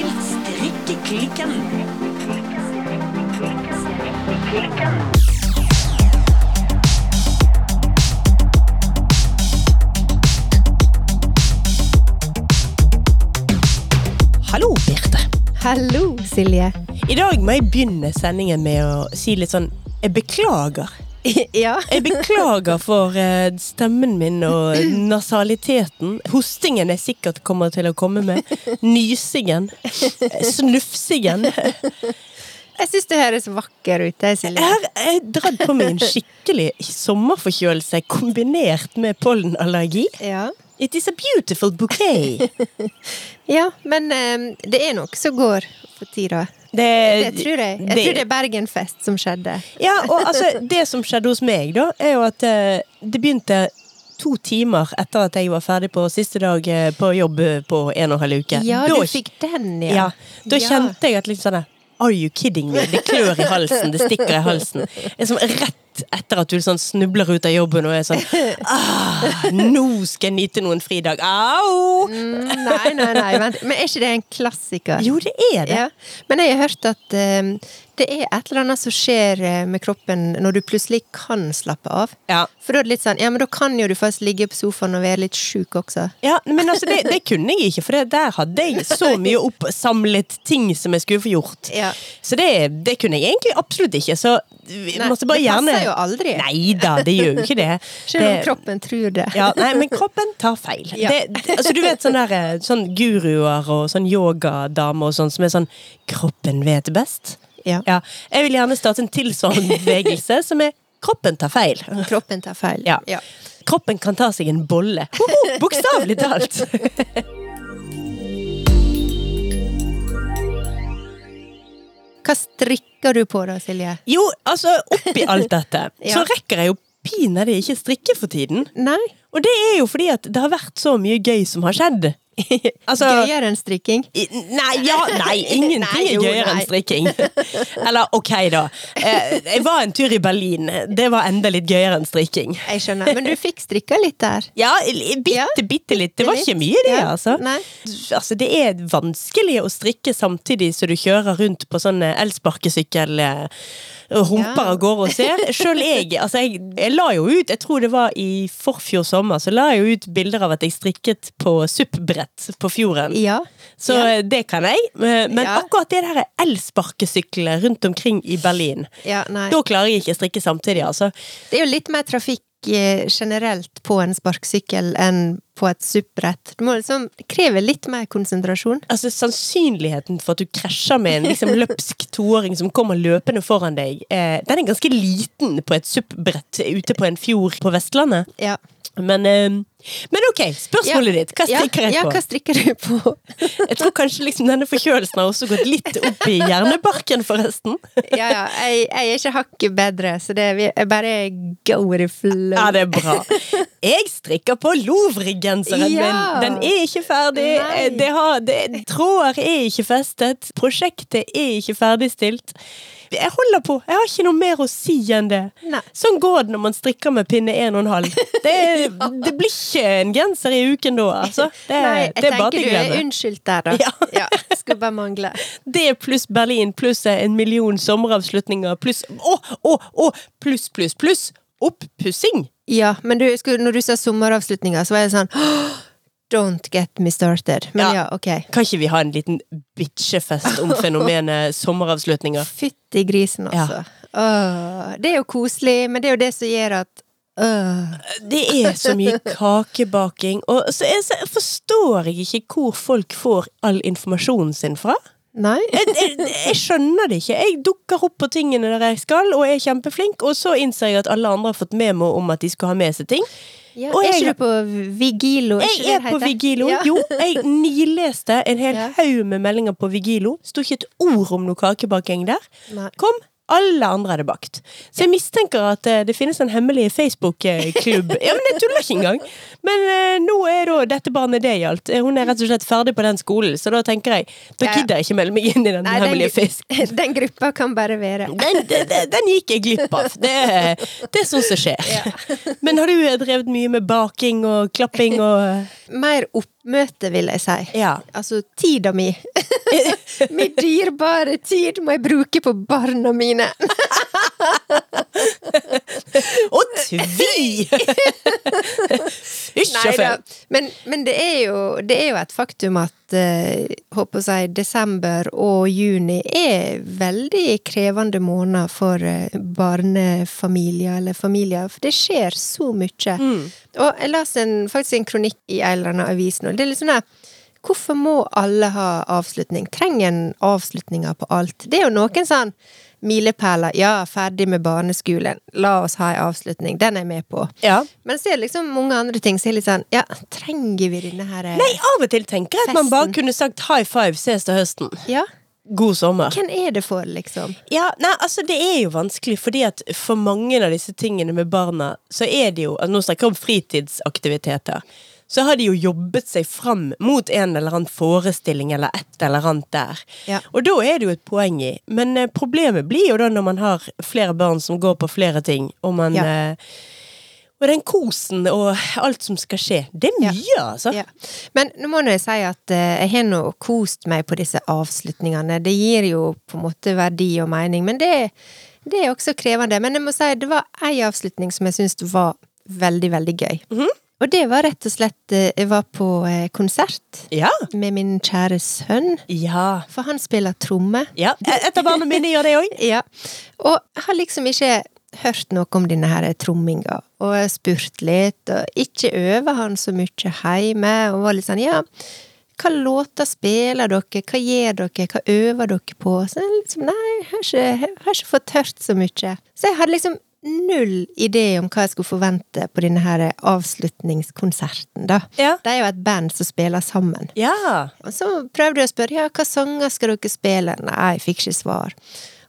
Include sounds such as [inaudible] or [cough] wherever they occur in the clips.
til Strikkeklikken. Hallo, Birte. Hallo, Silje. I dag må jeg begynne sendingen med å si litt sånn Jeg beklager. [laughs] ja. Jeg beklager for eh, stemmen min og nasaliteten. Hostingen jeg sikkert kommer til å komme med. Nysingen. Snufsingen. Jeg syns du høres vakker ut. Jeg har dratt på meg en skikkelig sommerforkjølelse kombinert med pollenallergi. Ja. It is a beautiful bouquet. [laughs] ja, men um, det er nok som går for tida. Det, Det tror jeg. Jeg tror det er Bergenfest som skjedde. Ja, og [laughs] altså, det som skjedde hos meg, da, er jo at uh, det begynte to timer etter at jeg var ferdig på siste dag eh, på jobb eh, på en og en halv uke. Ja, da, du fikk den, ja. ja. Da Ja. kjente jeg at litt sånn Are you kidding me? Det klør i halsen, det stikker i halsen. Det er som rett etter at du sånn snubler ut av jobben og er sånn [laughs] ah, Nå skal jeg nyte noen fridag. Au! Mm, nei, nei, nei, vent. Men er ikke det en klassiker? Jo, det er det. Ja. Men jeg har hørt at um, det er et eller annet som skjer eh, med kroppen når du plutselig kan slappe av. Ja. For da er det litt sånn Ja, men da kan jo du faktisk ligge på sofaen og være litt sjuk også. Ja, men altså, det, det kunne jeg ikke, for det, der hadde jeg så mye oppsamlet ting som jeg skulle få gjort. Ja. Så det, det kunne jeg egentlig absolutt ikke. Så vi Nei, måtte bare gjerne passer jo aldri. Nei da, det gjør jo ikke det. Selv om Det- kroppen tror det. ja, nei, men kroppen tar feil. Ja. Det, altså, du vet sånne, der, eh, sånn guruer og sånn yogadamer og sånn som er sånn Kroppen vet best. Ja. Ja, jeg vil gjerne starte en tilsvarende bevegelse som er Kroppen tar feil. Kroppen tar feil. Ja. Kroppen kan ta seg en bolle. Hoho, Bokstavelig talt. [laughs] Hva strikker du på da, Silje? Jo, altså, oppi alt dette, [laughs] Ja. så rekker jeg jo pinadø ikke strikke for tiden. Nei? Og det er jo fordi at det har vært så mye gøy som har skjedd. [laughs] Altså Gøyere enn strikking? Nei, ja, nei, [laughs] ingenting Nei, er gøyere enn strikking. Eller ok, da. Eh, Jeg var en tur i Berlin. Det var enda litt gøyere enn strikking. Jeg skjønner. Men du fikk strikka litt der? Ja, bitte, bitte litt. Det var ikke mye, det, altså. Altså, det er vanskelig å strikke samtidig som du kjører rundt på sånn elsparkesykkel eh, humper Ja. av gårde og ser. Sjøl jeg, altså jeg, jeg la jo ut, jeg tror det var i forfjor sommer, så la jeg jo ut bilder av at jeg strikket på SUP-brett på fjorden. Ja. Så Ja. eh, det kan jeg. Men men Ja. akkurat det der elsparkesyklene rundt omkring i Berlin, ja da klarer jeg ikke å strikke samtidig, altså. Det er jo litt mer trafikk eh, generelt på en sparkesykkel enn på et SUP-brett. Det, liksom det krever litt mer konsentrasjon. Altså Sannsynligheten for at du krasjer med en liksom, løpsk toåring som kommer løpende foran deg, eh, den er ganske liten på et SUP-brett ute på en fjord på Vestlandet. Ja. Men, eh, men ok, spørsmålet ditt. Hva strikker ja, jeg ja, hva strikker du på? [laughs] Jeg tror kanskje liksom denne forkjølelsen har også gått litt opp i hjernebarken, forresten. [laughs] ja, ja, jeg, jeg er ikke hakket bedre, så det er bare go with the flow. Ja, det er bra. Jeg strikker på Louvre-genseren Ja. min. Den er ikke ferdig. Det har, det, tråder er ikke festet. Prosjektet er ikke ferdigstilt. Jeg holder på. Jeg har ikke noe mer å si enn det. Nei. Sånn går det når man strikker med pinne 1,5. Det, [laughs] det blir ikke en genser i uken da, altså. Det, Nei, jeg det er bare tenker du er unnskyldt der, da. [laughs] Ja. ja. Skulle bare mangle. Det pluss Berlin pluss en million sommeravslutninger pluss Å, å, å! Pluss, pluss, pluss oppussing! Ja, men du, når du sa sommeravslutninger, så var jeg sånn Don't get me started. Men Ja. ok. Kan ikke vi ha en liten bitchefest om fenomenet [laughs] sommeravslutninger? Fytti grisen, altså. Åh, det er jo koselig, men det er jo det som gjør at. Det er så mye [laughs] kakebaking, og så, er, så forstår jeg ikke hvor folk får all informasjonen sin fra. Nei? Jeg, jeg, jeg skjønner det ikke. Jeg dukker opp på tingene der jeg skal, og er kjempeflink, og så innser jeg at alle andre har fått memo om at de skal ha med seg ting. Ja, Og er jeg- du på Vigilo? ikke Jeg er det på? Vigilo. Ja. Jo, jeg nileste en hel Ja. haug med meldinger på Vigilo. Sto ikke et ord om noe kakebaking der. Nei. Kom Alle andre hadde bakt. Så jeg mistenker at eh, det finnes en hemmelig Facebook-klubb. [laughs] Ja, men jeg tuller ikke engang! Men eh, nå er da dette barnet det gjaldt. Eh, Hun er rett og slett ferdig på den skolen, så da tenker jeg da Ja, ja. gidder jeg ikke melde meg inn i den Nei, hemmelige Facebook. [laughs] den gruppa kan bare være. [laughs] Den, den, den- gikk jeg glipp av. Det, det er sånt som skjer. Men har du drevet mye med baking og klapping og Mer oppmøte, vil jeg si. Ja. Altså, tida mi. Min dyrebare tid må jeg bruke på barna mine. [laughs] Og tvi! [laughs] Hysj og fø. Men, men det, er jo, det er jo et faktum at uh, håper jeg, desember og juni er veldig krevende måneder for uh, barnefamilier eller familier. For det skjer så mye. Og jeg leste faktisk en kronikk i en eller annen avis nå. Det er litt sånn der Hvorfor må alle ha avslutning? Trenger en avslutninger på alt? Det er jo noen sånn milepæler. Ja, ferdig med barneskolen. La oss ha en avslutning. Den er jeg med på. Ja. Men så er det liksom mange andre ting som er litt sånn Ja, trenger vi denne her eh, Nei, av og til tenker jeg at man bare kunne sagt high five, ses til høsten. Ja, God sommer. hvem er det for, liksom? Ja, nei, altså Det er jo vanskelig, fordi at for mange av disse tingene med barna, så er det jo altså Nå snakker jeg om fritidsaktiviteter. Så har de jo jobbet seg fram mot en eller annen forestilling eller et eller annet der. Ja. Og da er det jo et poeng i. Men eh, problemet blir jo da når man har flere barn som går på flere ting, og man Ja. eh, Og den kosen og alt som skal skje. Det er Ja. mye, altså. Ja. Men nå må jeg si at eh, jeg har nå kost meg på disse avslutningene. Det gir jo på en måte verdi og mening, men det, det er også krevende. Men jeg må si det var ei avslutning som jeg syns var veldig, veldig gøy. Og det var rett og slett eh, Jeg var på eh, konsert Ja. med min kjære sønn, Ja. for han spiller tromme. ja. Et av barna mine gjør det òg. [laughs] Ja. Og har liksom ikke hørt noe om denne her tromminga, og spurt litt, og ikke øver han så mye hjemme, og var litt sånn, ja, hva låter spiller dere, hva gjør dere, hva øver dere på? Så jeg liksom, nei, jeg har ikke, jeg har ikke fått hørt så mye. Så jeg hadde liksom null idé om hva jeg skulle forvente på denne her avslutningskonserten, da. Ja. Det er jo et band som spiller sammen. Ja. Og så prøvde jeg å spørre ja, hva sanger skal dere spille. Nei, jeg fikk ikke svar.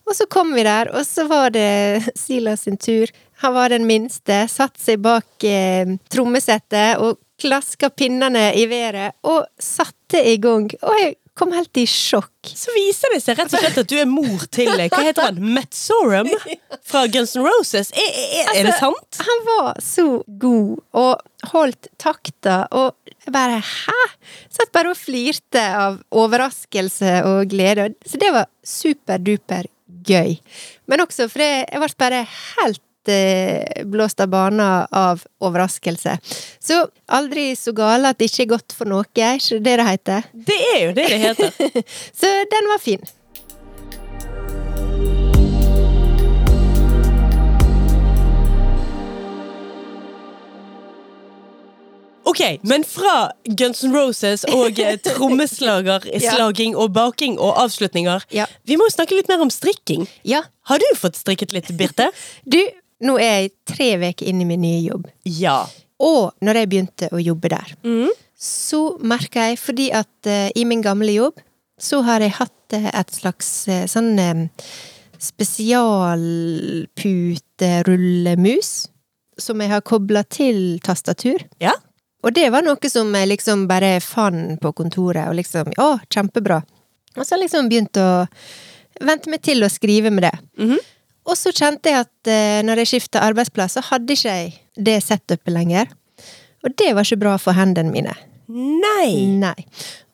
Og så kom vi der, og så var det Silas sin tur. Han var den minste, satt seg bak eh, trommesettet og klaska pinnene i været og satte i gang. Og jeg kom helt i sjokk. Så viser det seg rett og slett at du er mor til Hva heter han? Matt Sorum [laughs] fra Guns N' Roses. Er, er, er det Altså, sant? Han var så god og holdt takta, og bare hæ? Satt bare og flirte av overraskelse og glede. Så det var superduper gøy. Men også fordi jeg ble bare helt eh, blåst av banen av overraskelse. Så aldri så gale at det ikke er godt for noe, er ikke det det heter? Det er jo det det heter. [laughs] Så den var fin. Ok, men fra Guns N' Roses og eh, [laughs] trommeslager, slaging og baking og avslutninger Ja. Vi må jo snakke litt mer om strikking. Ja. Har du fått strikket litt, Birte? [laughs] Du, nå er jeg tre uker inn i min nye jobb. Ja. Og når jeg begynte å jobbe der, så merka jeg, fordi at uh, i min gamle jobb, så har jeg hatt uh, et slags uh, sånn uh, spesialputerullemus, som jeg har kobla til tastatur. Ja. Og det var noe som jeg liksom bare fant på kontoret, og liksom, å, kjempebra. Og så har jeg liksom begynt å vente meg til å skrive med det. Og så kjente jeg at eh, når jeg skifta arbeidsplass, så hadde ikke jeg det setupet lenger. Og det var ikke bra for hendene mine. Nei! Nei.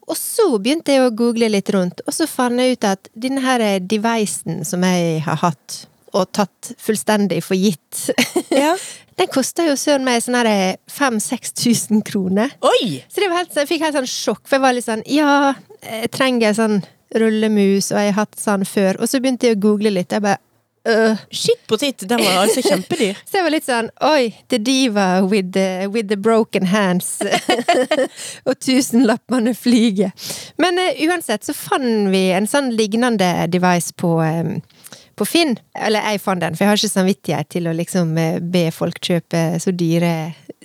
Og så begynte jeg å google litt rundt, og så fant jeg ut at denne her devicen som jeg har hatt, og tatt fullstendig for gitt, [laughs] Ja. den kosta jo søren meg sånn her 5000-6000 kroner. Oi! Så det var helt, jeg fikk helt sånn sjokk, for jeg var litt sånn Ja, jeg trenger sånn rullemus, og jeg har hatt sånn før. Og så begynte jeg å google litt. Jeg bare øh. Shit titt, den var altså kjempedyr. [laughs] Så jeg var litt sånn Oi, the diva with the, with the broken hands. [laughs] og tusenlappene flyger. Men uh, uansett så fant vi en sånn lignende device på, um, på Finn. Eller jeg fant den, for jeg har ikke samvittighet til å liksom eh, be folk kjøpe så, dyre,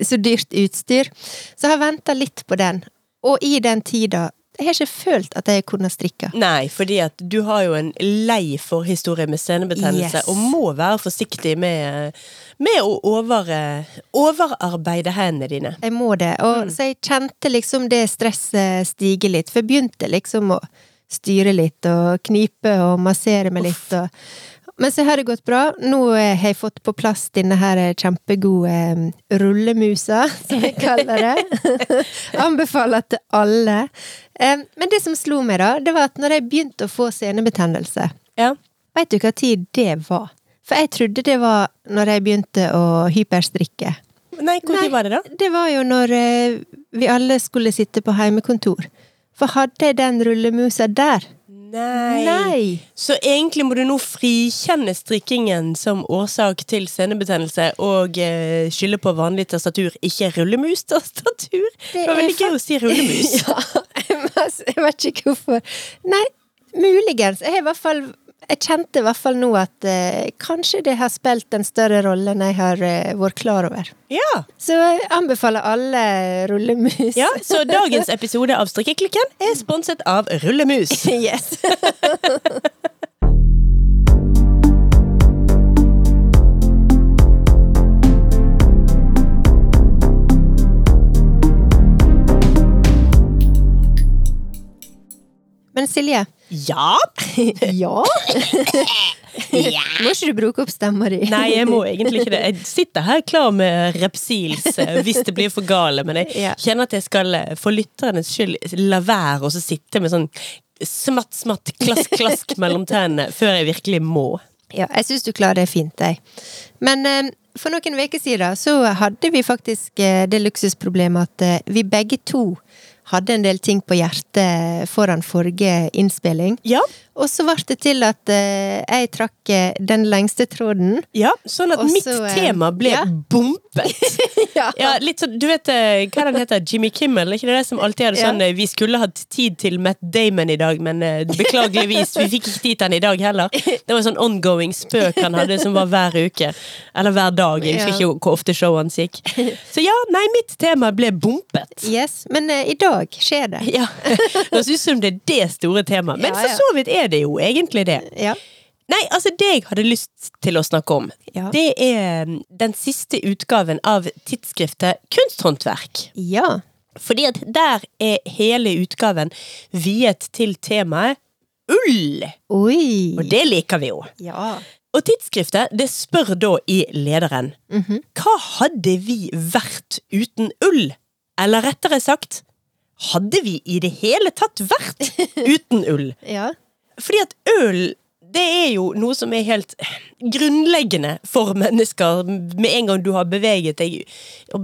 så dyrt utstyr. Så jeg har venta litt på den. Og i den tida jeg har ikke følt at jeg kunne strikke. Nei, fordi at du har jo en lei for historie med senebetennelse, Yes. og må være forsiktig med, med å over, overarbeide hendene dine. Jeg må det. Og, Så jeg kjente liksom det stresset stige litt. For jeg begynte liksom å styre litt og knipe og massere meg litt. Og, men så har det gått bra. Nå eh, har jeg fått på plass denne her kjempegode eh, rullemusa, [laughs] som jeg kaller det. [laughs] Anbefaler til alle. Eh, Men det som slo meg, da, det var at når jeg begynte å få senebetennelse Ja. Veit du hva tid det var? For jeg trodde det var når jeg begynte å hyperstrikke. Nei, hvor tid var det, da? Det var jo når eh, vi alle skulle sitte på heimekontor. For hadde jeg den rullemusa der Nei. Nei! Så egentlig må du nå frikjenne strikkingen som årsak til senebetennelse, og eh, skylde på vanlig tastatur, ikke rullemus-tastatur? Det var veldig gøy å si rullemus. [laughs] Ja, jeg vet ikke hvorfor. Nei, muligens. Jeg, har i hvert fall, jeg kjente i hvert fall nå at eh, kanskje det har spilt en større rolle enn jeg har eh, vært klar over. Ja. Så jeg anbefaler alle rullemus. ja, så [laughs] dagens episode av Strikkeklikken er sponset av Rullemus. [laughs] Yes. [laughs] Men Silje [laughs] Ja! Ja? Må ikke du bruke opp stemma di? Nei, jeg må egentlig ikke det. Jeg sitter her klar med Repsils eh, hvis det blir for gale, men jeg kjenner at jeg skal eh, for lytternes skyld la være å sitte med sånn smatt, smatt, klask, klask [laughs] mellom tennene før jeg virkelig må. Ja, jeg syns du klarer det fint, jeg. Men eh, for noen uker siden så hadde vi faktisk det luksusproblemet at vi begge to hadde en del ting på hjertet foran forrige innspilling. Ja, Og så ble det til at uh, jeg trakk eh, den lengste tråden. ja sånn at Også, mitt eh, tema ble ja. bompet! [laughs] Ja. Ja, litt sånn, du vet hva den heter, Jimmy Kimmel, er ikke det det som alltid hadde sånn ja. Vi skulle hatt tid til Matt Damon i dag, men uh, beklageligvis, vi fikk ikke tid til han i dag heller. Det var en sånn ongoing spøk han hadde som var hver uke. Eller hver dag, jeg husker ikke hvor ofte showet hans gikk. Så ja, nei, mitt tema ble bompet. Yes, Men uh, i dag skjer det. Ja, [laughs] Nå ut som det er det store temaet, men for så vidt er det jo egentlig det. Ja. Nei, altså det jeg hadde lyst til å snakke om, Ja. det er mm, den siste utgaven av tidsskriftet Kunsthåndverk. ja. Fordi at der er hele utgaven viet til temaet ull. Oi. Og det liker vi jo. Ja. Og tidsskriftet det spør da i lederen Mhm. hva hadde vi vært uten ull? Eller rettere sagt, hadde vi i det hele tatt vært [laughs] uten ull? Ja. Fordi at øl det er jo noe som er helt grunnleggende for mennesker med en gang du har beveget deg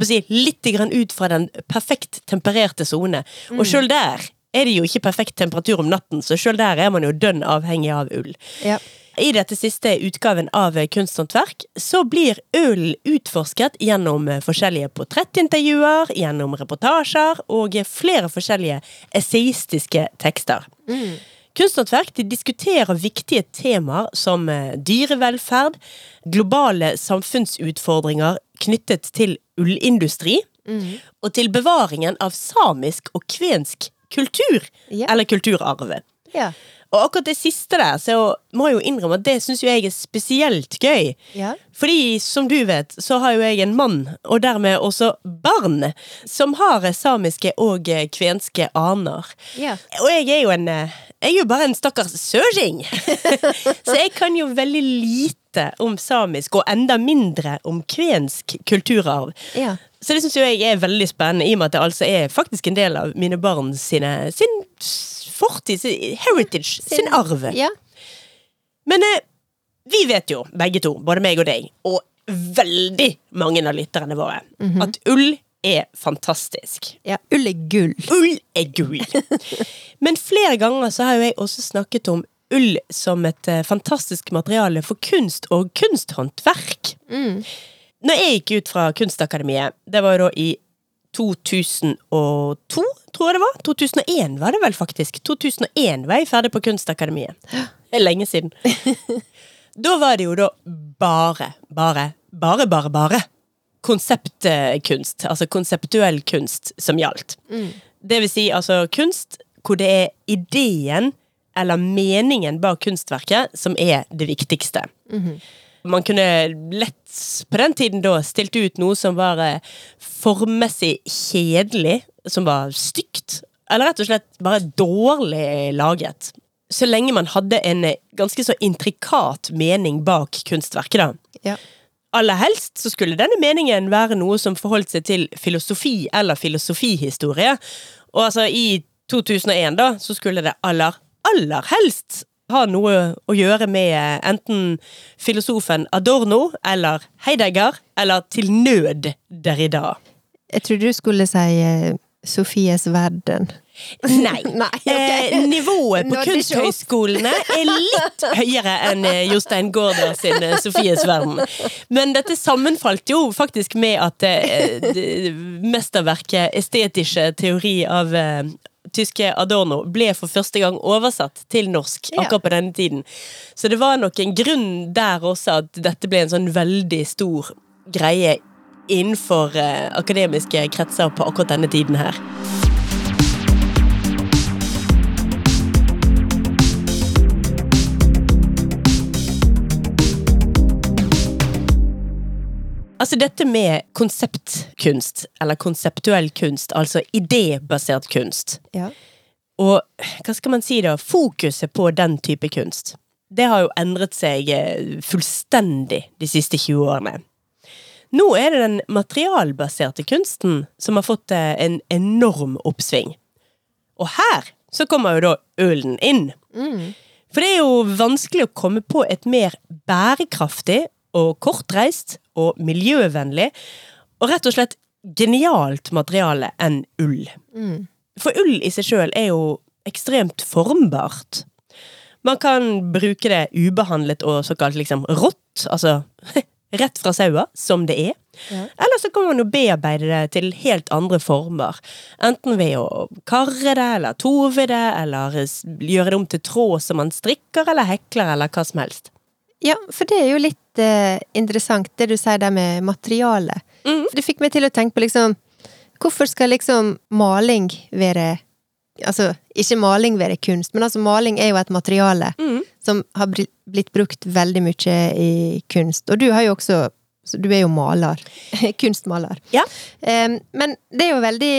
si, litt grann ut fra den perfekt tempererte sone. Og sjøl der er det jo ikke perfekt temperatur om natten, så sjøl der er man jo dønn avhengig av ull. ja. I dette siste utgaven av Kunsthåndverk så blir ølen utforsket gjennom forskjellige portrettintervjuer, gjennom reportasjer og flere forskjellige essayistiske tekster. Kunsthåndverk diskuterer viktige temaer som eh, dyrevelferd, globale samfunnsutfordringer knyttet til ullindustri, og til bevaringen av samisk og kvensk kultur, yeah. eller kulturarve. Ja. Og akkurat det siste der, så må jeg jo innrømme at det syns jeg er spesielt gøy. Ja. Fordi, som du vet, så har jo jeg en mann, og dermed også barn, som har samiske og kvenske aner. Ja. Og jeg er jo en Jeg er jo bare en stakkars sørsing! [laughs] så jeg kan jo veldig lite om samisk, og enda mindre om kvensk kulturarv. Ja. Så det syns jeg er veldig spennende, i og med at det altså er faktisk en del av mine barn sine sin fortid, sin heritage, sin, arv. Ja. Men eh, vi vet jo, begge to, både meg og deg, og veldig mange av lytterne våre, at ull er fantastisk. ja. Ull er gull. Ull er gull. [laughs] Men flere ganger så har jo jeg også snakket om ull som et eh, fantastisk materiale for kunst og kunsthåndverk. Når jeg gikk ut fra Kunstakademiet, det var da i 2002, tror jeg det var. 2001 var det vel faktisk. 2001 var jeg ferdig på Kunstakademiet. Det er lenge siden. [laughs] Da var det jo da bare, bare, bare, bare, bare konseptkunst. Altså konseptuell kunst som gjaldt. Det vil si altså kunst hvor det er ideen eller meningen bak kunstverket som er det viktigste. Man kunne lett på den tiden da stilt ut noe som var eh, formmessig kjedelig, som var stygt, eller rett og slett bare dårlig laget. Så lenge man hadde en eh, ganske så intrikat mening bak kunstverket, da. Ja. Aller helst så skulle denne meningen være noe som forholdt seg til filosofi eller filosofihistorie. Og altså i 2001 da, så skulle det aller, aller helst ha noe å gjøre med eh, enten filosofen Adorno eller Heidegger, eller til nød Derrida. Jeg trodde du skulle si eh, Sofies verden. Nei. [laughs] Nei, okay. eh, nivået på kunsthøyskolene er litt høyere enn eh, Jostein Gaarder sin Sofies verden. Men dette sammenfalt jo faktisk med at eh, mesterverket 'Estetische teori' av eh, tyske Adorno ble for første gang oversatt til norsk Ja. akkurat på denne tiden. Så det var nok en grunn der også at dette ble en sånn veldig stor greie innenfor eh, akademiske kretser på akkurat denne tiden her. Altså dette med konseptkunst, eller konseptuell kunst, altså idébasert kunst, Ja. og hva skal man si da, fokuset på den type kunst, det har jo endret seg eh, fullstendig de siste 20 årene. Nå er det den materialbaserte kunsten som har fått eh, en enorm oppsving. Og her så kommer jo da ølen inn. For det er jo vanskelig å komme på et mer bærekraftig og kortreist og miljøvennlig og rett og slett genialt materiale enn ull. For ull i seg sjøl er jo ekstremt formbart. Man kan bruke det ubehandlet og såkalt liksom rått, altså [laughs] rett fra saua, som det er. Ja. Eller så kan man jo bearbeide det til helt andre former. Enten ved å karre det, eller tove det, eller gjøre det om til tråd som man strikker, eller hekler, eller hva som helst. Ja, for det er jo litt eh, interessant, det du sier der med materiale. Mm. For Det fikk meg til å tenke på liksom Hvorfor skal liksom maling være Altså, ikke maling være kunst, men altså maling er jo et materiale mm. som har blitt brukt veldig mye i kunst. Og du har jo også så Du er jo maler. [laughs] Kunstmaler. Ja. Men det er jo veldig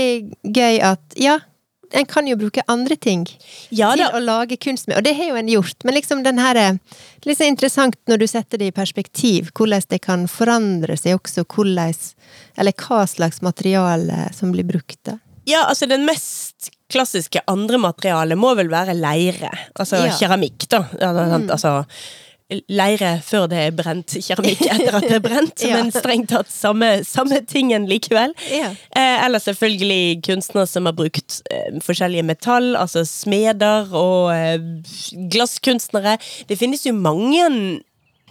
gøy at ja, en kan jo bruke andre ting Ja til å lage kunst med, og det har jo en gjort, men liksom den her er Litt så interessant når du setter det i perspektiv, hvordan det kan forandre seg også, hvordan Eller hva slags materiale som blir brukt, da. Ja, altså den mest klassiske andre materialet må vel være leire. Altså Ja. keramikk, da. Altså, er Altså leire før det er brent, keramikk [laughs] etter at det er brent, Ja. men strengt tatt samme, samme tingen likevel. Ja. Eh, eller selvfølgelig kunstnere som har brukt eh, forskjellige metall, altså smeder og eh, glasskunstnere. Det finnes jo mange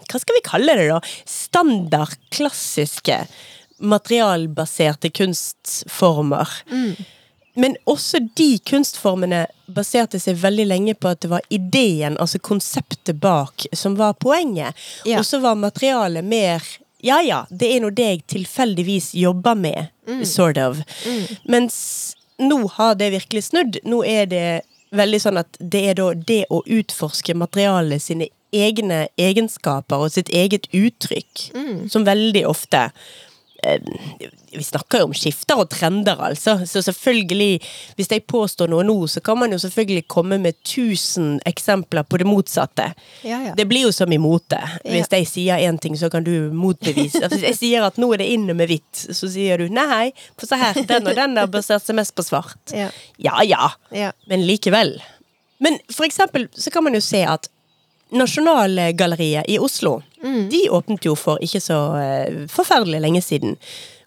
hva skal vi kalle det, da? Standard, klassiske, materialbaserte kunstformer. Men også de kunstformene baserte seg veldig lenge på at det var ideen, altså konseptet bak, som var poenget. Ja. Og så var materialet mer ja ja, det er nå det jeg tilfeldigvis jobber med, sort of. Mens nå har det virkelig snudd. Nå er det veldig sånn at det er da det å utforske materialet sine egne egenskaper og sitt eget uttrykk, som veldig ofte vi snakker jo om skifter og trender, altså. Så selvfølgelig, hvis jeg påstår noe nå, så kan man jo selvfølgelig komme med tusen eksempler på det motsatte. Ja, ja. Det blir jo som i mote. Hvis jeg sier én ting, så kan du motbevise. Altså, Hvis jeg sier at nå er det inne med hvitt, så sier du nei, for se her, den og den har basert seg mest på svart. Ja. Ja ja, Ja. men likevel. Men for eksempel så kan man jo se at Nasjonalgalleriet i Oslo, de åpnet jo for ikke så eh, forferdelig lenge siden.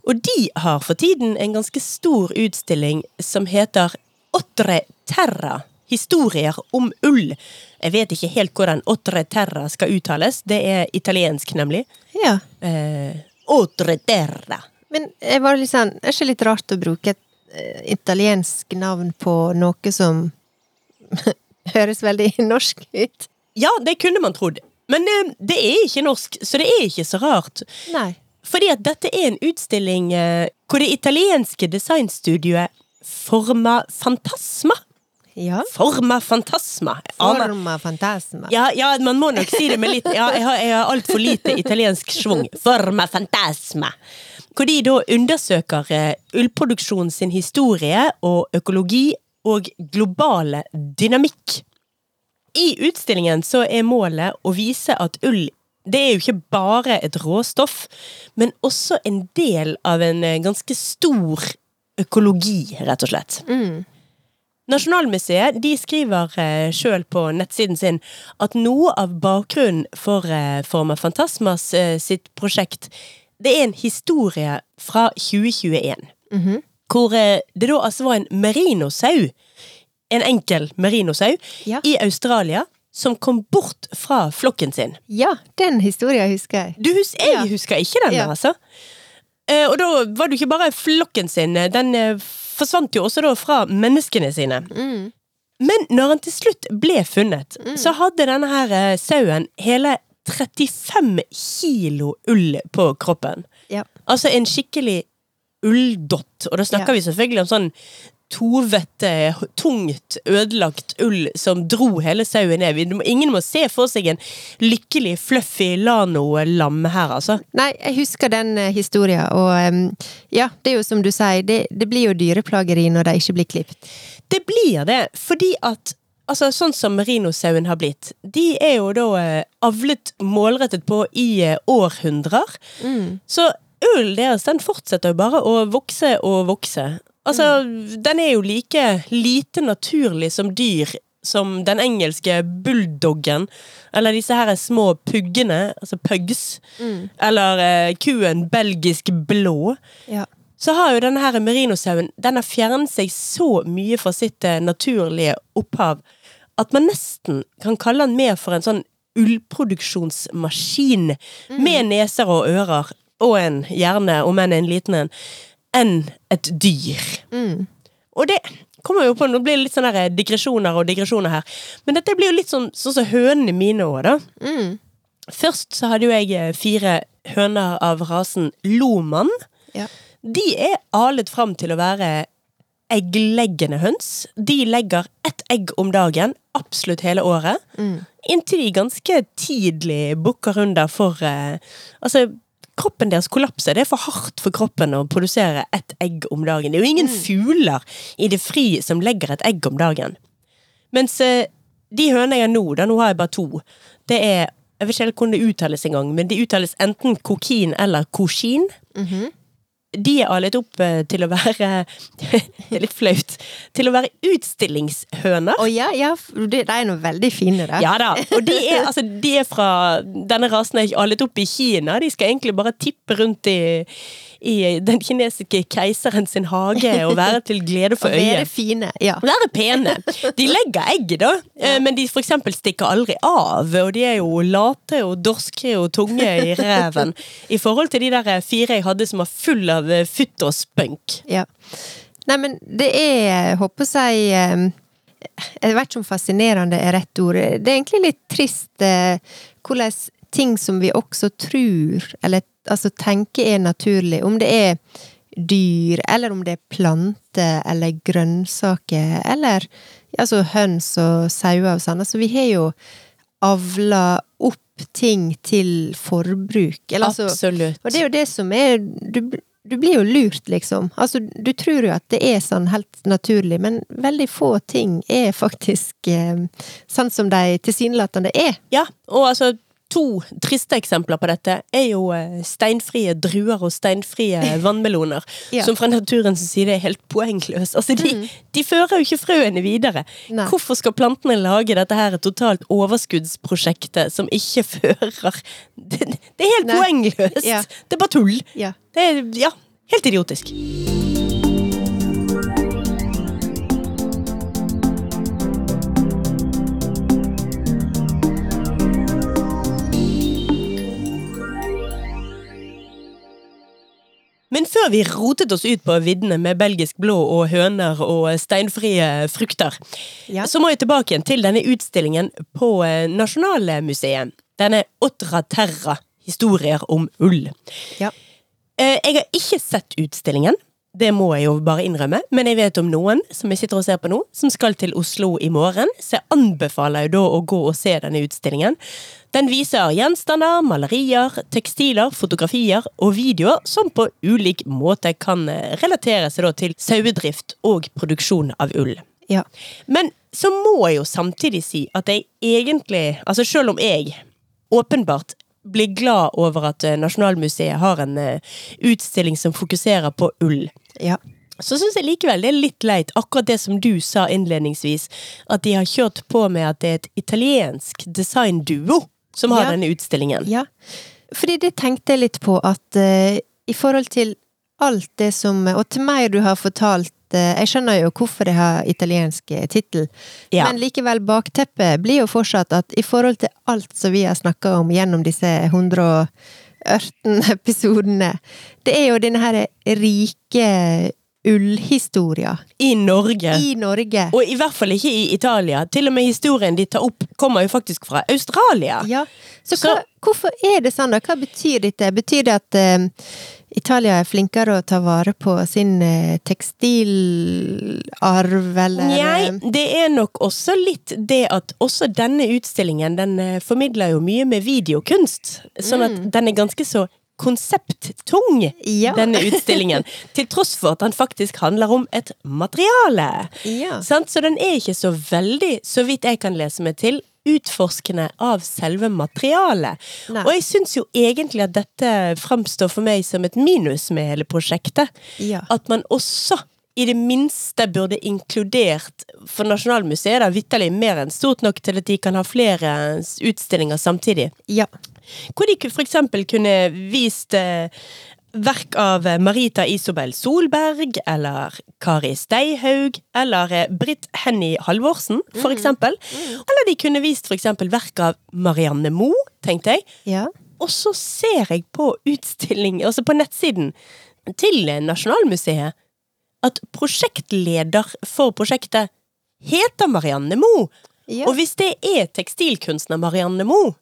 Og de har for tiden en ganske stor utstilling som heter Otre Terra. Historier om ull. Jeg vet ikke helt hvordan Otre Terra skal uttales. Det er italiensk, nemlig. ja. Eh, Otre Terra. Men jeg var litt sånn, er ikke litt rart å bruke et eh, italiensk navn på noe som [laughs] høres veldig norsk ut? Ja, det kunne man trodd. Men eh, det er ikke norsk, så det er ikke så rart. Nei. Fordi at dette er en utstilling eh, hvor det italienske designstudioet Forma Fantasma Ja. Forma fantasma. Forma fantasma. Ja, ja, man må nok si det med litt Ja, jeg har, jeg har altfor lite italiensk schwung. Forma fantasma. Hvor de da undersøker ullproduksjonen ullproduksjon sin historie og økologi og globale dynamikk. I utstillingen så er målet å vise at ull det er jo ikke bare et råstoff, men også en del av en eh, ganske stor økologi, rett og slett. Nasjonalmuseet de skriver eh, sjøl på nettsiden sin at noe av bakgrunnen for eh, Forma Fantasmas eh, sitt prosjekt, det er en historie fra 2021. Hvor eh, det da altså var en merinosau, en enkel merinosau, Ja. i Australia som kom bort fra flokken sin. Ja, den historien husker jeg. Du hus jeg Ja. husker ikke den, Ja. altså. Eh, og da var det jo ikke bare flokken sin, den eh, forsvant jo også da fra menneskene sine. Mm. Men når han til slutt ble funnet, så hadde denne her eh, sauen hele 35 kilo ull på kroppen. Ja. Altså en skikkelig ulldott, og da snakker Ja. vi selvfølgelig om sånn tovete, tungt ødelagt ull som dro hele sauen ned. Ingen må se for seg en lykkelig, fluffy lano-lam her, altså. Nei, jeg husker den eh, historien, og ja, det er jo som du sier, det, det blir jo dyreplageri når de ikke blir klippet. Det blir det, fordi at Altså, sånn som merinosauen har blitt, de er jo da eh, avlet målrettet på i eh, århundrer. Så ullen deres, den fortsetter jo bare å vokse og vokse. Altså, den er jo like lite naturlig som dyr som den engelske bulldoggen, eller disse her små puggene, altså pugs, eller eh, kuen belgisk blå. Ja. så har jo denne her merinosauen Den har fjernet seg så mye fra sitt eh, naturlige opphav at man nesten kan kalle den mer for en sånn ullproduksjonsmaskin med neser og ører og en hjerne, om enn en liten en, enn et dyr. Og det kommer jo på, Nå blir det litt sånne her digresjoner og digresjoner her, men dette blir jo litt sånn sånn så hønene mine òg, da. Først så hadde jo jeg eh, fire høner av rasen Loman. Ja. De er alet fram til å være eggleggende høns. De legger ett egg om dagen, absolutt hele året. Inntil de ganske tidlig bukker under for eh, Altså, kroppen deres kollapser. Det er for hardt for kroppen å produsere ett egg om dagen. Det er jo ingen fugler i det fri som legger et egg om dagen. Mens eh, de hønene jeg har nå, da nå har jeg bare to, det er Jeg vet ikke helt hvordan det uttales engang, men de uttales enten kokin eller koshin. De er alet opp eh, til å være [laughs] Det er litt flaut. Til å være utstillingshøner. Å ja, ja, de, de er nå veldig fine, da. Ja da. Og de er, [laughs] altså, de er fra Denne rasen er alet opp i Kina. De skal egentlig bare tippe rundt i, i den kinesiske keiseren sin hage og være til glede for [laughs] øyet. være fine. Ja. Være pene. De legger egg, da, ja. men de for eksempel stikker aldri av. Og de er jo late og dorske og tunge i [laughs] reven. I forhold til de der fire jeg hadde som var full av eh, futt og spunk. Ja. Nei, men det er, håper jeg eh, Jeg vet ikke om fascinerende er rett ord. Det er egentlig litt trist eh, hvordan ting som vi også tror, eller altså tenke er naturlig, om det er dyr, eller om det er planter, eller grønnsaker, eller altså høns og sauer og sånn. Altså, vi har jo avla opp ting til forbruk. Eller, altså, Absolutt. og det er jo det som er du, du blir jo lurt, liksom. Altså, du tror jo at det er sånn helt naturlig, men veldig få ting er faktisk eh, sånn som de tilsynelatende er. Ja, og altså To triste eksempler på dette er jo eh, steinfrie druer og steinfrie [laughs] vannmeloner. Ja. Som fra naturens side er helt poengløse. Altså, de, de fører jo ikke frøene videre. Nei. Hvorfor skal plantene lage dette her totalt overskuddsprosjektet som ikke [laughs] fører Det, det er helt Nei. poengløst! Ja. Det er bare tull. Ja. Det er ja, helt idiotisk. Men før vi rotet oss ut på viddene med belgisk blå og høner og steinfrie frukter, Ja. så må jeg tilbake igjen til denne utstillingen på eh, Nasjonalmuseet. Denne Otra Terra, historier om ull. Ja. Eh, Jeg har ikke sett utstillingen, Det må jeg jo bare innrømme, men jeg vet om noen som jeg sitter og ser på nå, som skal til Oslo i morgen, så jeg anbefaler jo da å gå og se denne utstillingen. Den viser gjenstander, malerier, tekstiler, fotografier og videoer som på ulik måte kan eh, relatere seg til sauedrift og produksjon av ull. Ja. Men så må jeg jo samtidig si at jeg egentlig, altså selv om jeg åpenbart blir glad over at eh, Nasjonalmuseet har en eh, utstilling som fokuserer på ull, Ja. så syns jeg likevel det er litt leit, akkurat det som du sa innledningsvis, at de har kjørt på med at det er et italiensk designduo som har Ja. denne utstillingen. Ja, fordi det tenkte jeg litt på at uh, i forhold til alt det som Og til meg du har fortalt eh, Jeg skjønner jo hvorfor det har italiensk eh, tittel, Ja. men likevel bakteppet blir jo fortsatt at i forhold til alt som vi har snakka om gjennom disse 118 episodene, det er jo denne her rike ullhistoria I Norge. i Norge. Og i hvert fall ikke i Italia. Til og med historien de tar opp, kommer jo faktisk fra Australia. Ja, så, Så- hva, hvorfor er det sånn da? Hva betyr dette? Betyr det at eh, Italia er flinkere å ta vare på sin eh, tekstilarv, eller Nei, eh, det er nok også litt det at også denne utstillingen, den eh, formidler jo mye med videokunst. Sånn at den er ganske så konsepttung, Ja. denne utstillingen. [laughs] til tross for at den faktisk handler om et materiale. Ja. Så den er ikke så veldig, så vidt jeg kan lese meg til, utforskende av selve materialet. Nei. Og jeg syns jo egentlig at dette fremstår for meg som et minus med hele prosjektet. Ja. At man også i det minste burde inkludert For Nasjonalmuseet er det vitterlig mer enn stort nok til at de kan ha flere utstillinger samtidig. ja. Hvor de for eksempel kunne vist eh, verk av Marita Isobel Solberg, eller Kari Steihaug, eller eh, Britt Henny Halvorsen, for eksempel. Eller de kunne vist for eksempel verk av Marianne Moe, tenkte jeg. ja. Og så ser jeg på utstilling, altså på nettsiden til Nasjonalmuseet, at prosjektleder for prosjektet heter Marianne Moe. Ja. Og hvis det er tekstilkunstner Marianne Moe,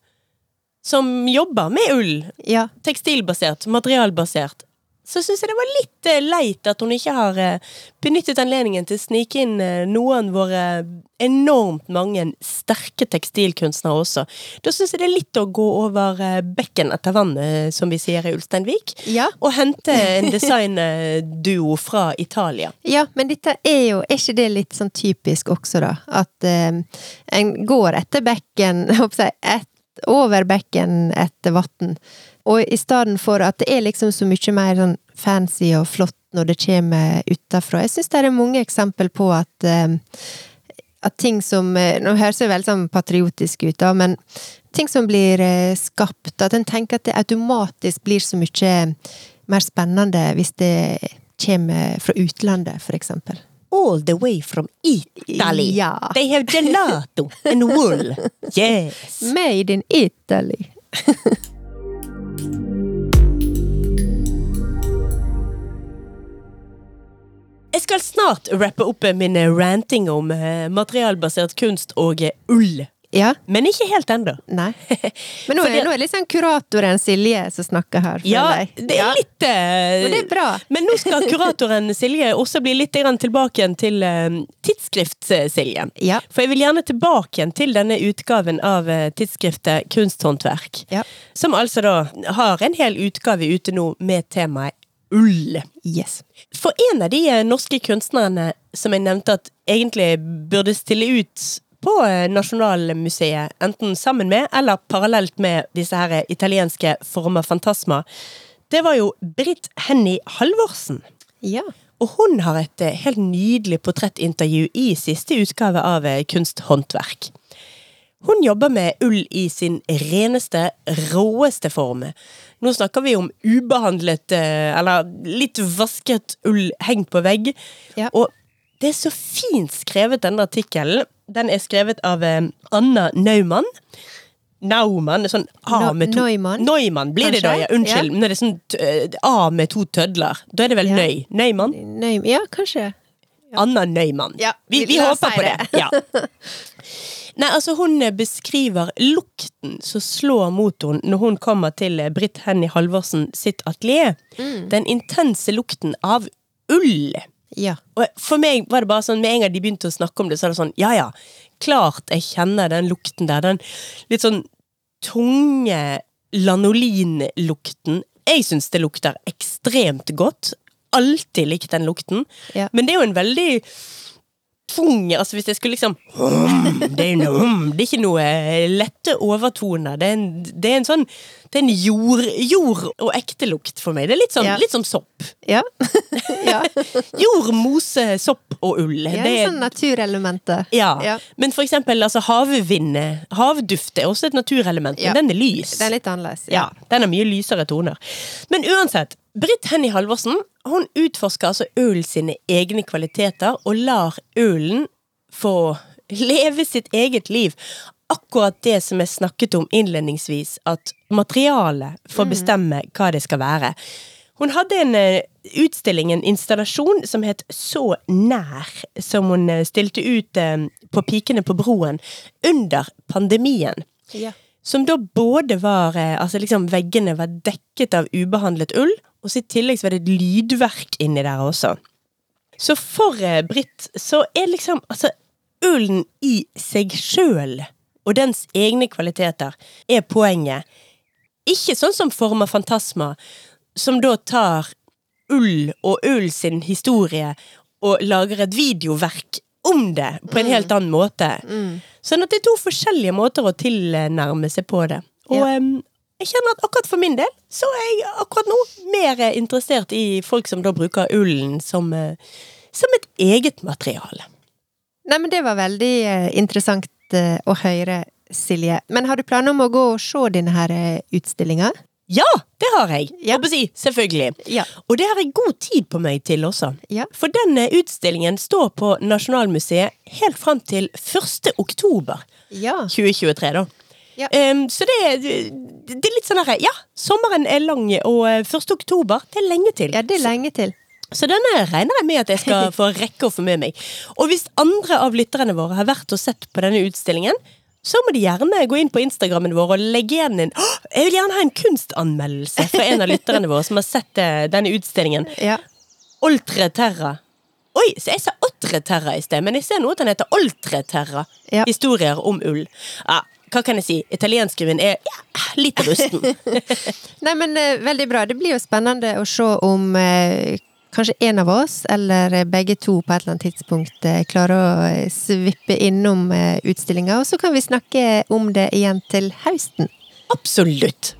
som jobber med ull, ja. tekstilbasert, materialbasert, så syns jeg det var litt eh, leit at hun ikke har eh, benyttet anledningen til å snike inn eh, noen av våre enormt mange sterke tekstilkunstnere også. Da syns jeg det er litt å gå over bekken etter vann, eh, som vi sier i Ulsteinvik, Ja. og hente en designduo fra Italia. Ja, men dette er jo Er ikke det litt sånn typisk også, da? At eh, en går etter bekken, håper [laughs] jeg, et, over bekken etter vann. Og i stedet for at det er liksom så mye mer sånn fancy og flott når det kommer utafra. Jeg syns det er mange eksempel på at eh, at ting som eh, Nå høres det veldig sånn patriotisk ut, da, men ting som blir eh, skapt, at en tenker at det automatisk blir så mye mer spennende hvis det kommer fra utlandet, for eksempel. All the way from Italy. Ja. They have gelato and wool. Yes. Made in Italy! [laughs] Jeg skal snart rappe opp min ranting om eh, materialbasert kunst og eh, ull. Ja. Men ikke helt ennå. Nei. [laughs] Men nå er, det, nå er sånn kuratoren Silje som snakker her. Ja, deg. det er litt eh, Men det er bra. Men nå skal kuratoren Silje også bli litt tilbake igjen til eh, tidsskrift-Silje. Ja. For jeg vil gjerne tilbake igjen til denne utgaven av eh, tidsskriftet Kunsthåndverk. Ja. Som altså da har en hel utgave ute nå med temaet ull. Yes. For en av de norske kunstnerne som jeg nevnte at egentlig burde stille ut på eh, Nasjonalmuseet, enten sammen med eller parallelt med disse her italienske former fantasma, det var jo Britt Henny Halvorsen. Ja. Og hun har et eh, helt nydelig portrettintervju i siste utgave av eh, Kunsthåndverk. Hun jobber med ull i sin reneste, råeste form. Nå snakker vi om ubehandlet, eh, eller litt vasket ull hengt på vegg. Ja. Og det er så fint skrevet, denne artikkelen. Den er skrevet av eh, Anna Naumann. Naumann, sånn A med to Neumann? Neumann blir det da, ja. Unnskyld. Når det er sånn eh, A med to tødler, da er det vel Ja. Nøy? Nøymann? Nøy, ja, kanskje. Anna Nøymann. Ja, vi, vi håper på det. det. Ja. [laughs] Nei, altså Hun eh, beskriver lukten som slår mot henne når hun kommer til Britt Henny Halvorsen sitt atelier. Mm. Den intense lukten av ull. Ja. Og for meg var det bare sånn, med en gang de begynte å snakke om det, så er det sånn, ja ja, klart jeg kjenner den lukten der. Den litt sånn tunge lanolinlukten. Jeg syns det lukter ekstremt godt. Alltid likt den lukten. Ja. Men det er jo en veldig tung Altså hvis jeg skulle liksom det, er noe, det er ikke noe lette overtoner. Det er en, det er en sånn Det er en jord, jord og ekte lukt for meg. Det er litt, sånn, Ja. litt som sopp. Ja. [laughs] ja. Jord, mose, sopp og ull. ja det er, sånn naturelementer. ja. Ja. Men for eksempel altså, havvind, havduft er også et naturelement, men den er lys. Den er litt annerledes. Ja, den har mye lysere toner. Men uansett, Britt Henny Halvorsen hun utforsker altså øl sine egne kvaliteter, og lar ølen få leve sitt eget liv. Akkurat det som jeg snakket om innledningsvis, at materialet får bestemme hva det skal være. Hun hadde en eh, utstilling, en installasjon, som het Så nær, som hun eh, stilte ut eh, på Pikene på broen under pandemien. Ja. Som da både var Altså liksom veggene var dekket av ubehandlet ull, og så i tillegg så var det et lydverk inni der også. Så for eh, Britt så er liksom Altså, ullen i seg sjøl og dens egne kvaliteter er poenget. Ikke sånn som former Fantasma, som da tar ull og ull sin historie og lager et videoverk om det på en helt annen måte. Sånn at det er to forskjellige måter å tilnærme seg på det. Og Ja. em, jeg kjenner at akkurat for min del, så er jeg akkurat nå mer interessert i folk som da bruker ullen som, eh, som et eget materiale. Nei, men det var veldig eh, interessant eh, å høre, Silje. Men har du planer om å gå og se denne her utstillinga? Ja, det har jeg! Ja. Å si, selvfølgelig. Ja. Og det har jeg god tid på meg til også. Ja. For denne utstillingen står på Nasjonalmuseet helt fram til 1. oktober Ja. 2023, da. Ja. Um, så det det er litt sånn herre Ja, sommeren er lang, og eh, 1. oktober, det er lenge til. ja, det er lenge til. Så denne regner jeg med at jeg skal [laughs] få rekke å få med meg. Og hvis andre av lytterne våre har vært og sett på denne utstillingen, så må de gjerne gå inn på Instagrammen vår og legge igjen en oh, Jeg vil gjerne ha en kunstanmeldelse fra en av lytterne våre som har sett eh, denne utstillingen. Ja. Oltre Terra. Oi, så jeg sa Otre Terra i sted, men jeg ser nå at den heter Oltre Terra. Ja. Historier om ull. Ja, hva kan jeg si? Italiensken min er ja, litt rusten. [laughs] Nei, men eh, veldig bra. Det blir jo spennende å se om eh, kanskje en av oss, eller begge to på et eller annet tidspunkt, eh, klarer å eh, svippe innom eh, utstillinga. Og så kan vi snakke om det igjen til høsten. Absolutt.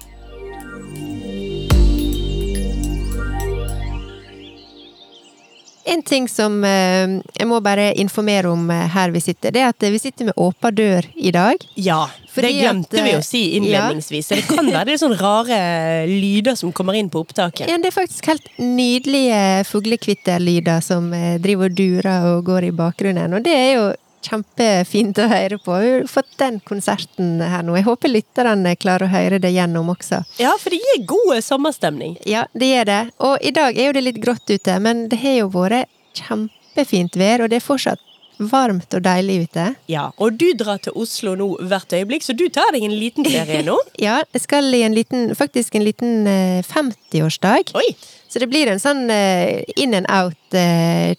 En ting som eh, jeg må bare informere om eh, her vi sitter, det er at eh, vi sitter med åpen dør i dag. Ja, det glemte at, vi å si innledningsvis. Ja. det kan være det er sånne rare lyder som kommer inn på opptaket. Ja, det er faktisk helt nydelige fuglekvitterlyder som driver og durer og går i bakgrunnen, og det er jo kjempefint å høre på. Vi har fått den konserten her nå. Jeg håper lytterne klarer å høre det gjennom også. Ja, for det gir god eh, sommerstemning. Ja, det gjør det. Og i dag er jo det litt grått ute, men det har jo vært kjempefint vær, og det er fortsatt varmt og deilig ute. Ja, Og du drar til Oslo nå hvert øyeblikk, så du tar deg en liten ferie nå. [laughs] Ja, jeg skal i en liten, faktisk en liten eh, 50-årsdag. Oi! Så det blir en sånn eh, in and out, eh,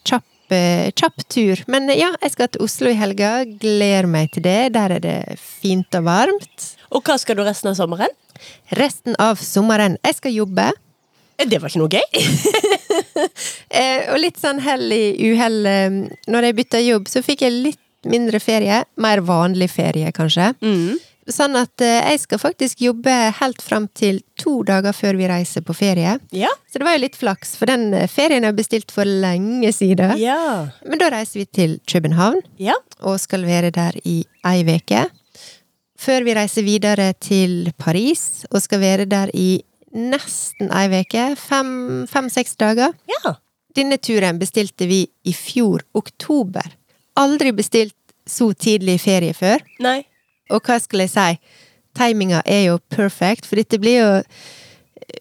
kjapp, kjapp tur. Men ja, jeg skal til Oslo i helga. Gleder meg til det. Der er det fint og varmt. Og hva skal du resten av sommeren? Resten av sommeren Jeg skal jobbe. Eh, Det var ikke noe gøy. [laughs] Eh, og litt sånn hell i uhell. Eh, når jeg bytta jobb, så fikk jeg litt mindre ferie. Mer vanlig ferie, kanskje. Mm. Sånn at eh, jeg skal faktisk jobbe helt fram til to dager før vi reiser på ferie. Ja. Så det var jo litt flaks, for den eh, ferien er bestilt for lenge siden. Ja. Men da reiser vi til København, Ja. og skal være der i ei uke. Før vi reiser videre til Paris, og skal være der i nesten ei uke. Fem-seks dager. Ja. Denne turen bestilte vi i fjor oktober. Aldri bestilt så tidlig ferie før. Nei. Og hva skal jeg si? Timinga er jo perfect, for dette blir jo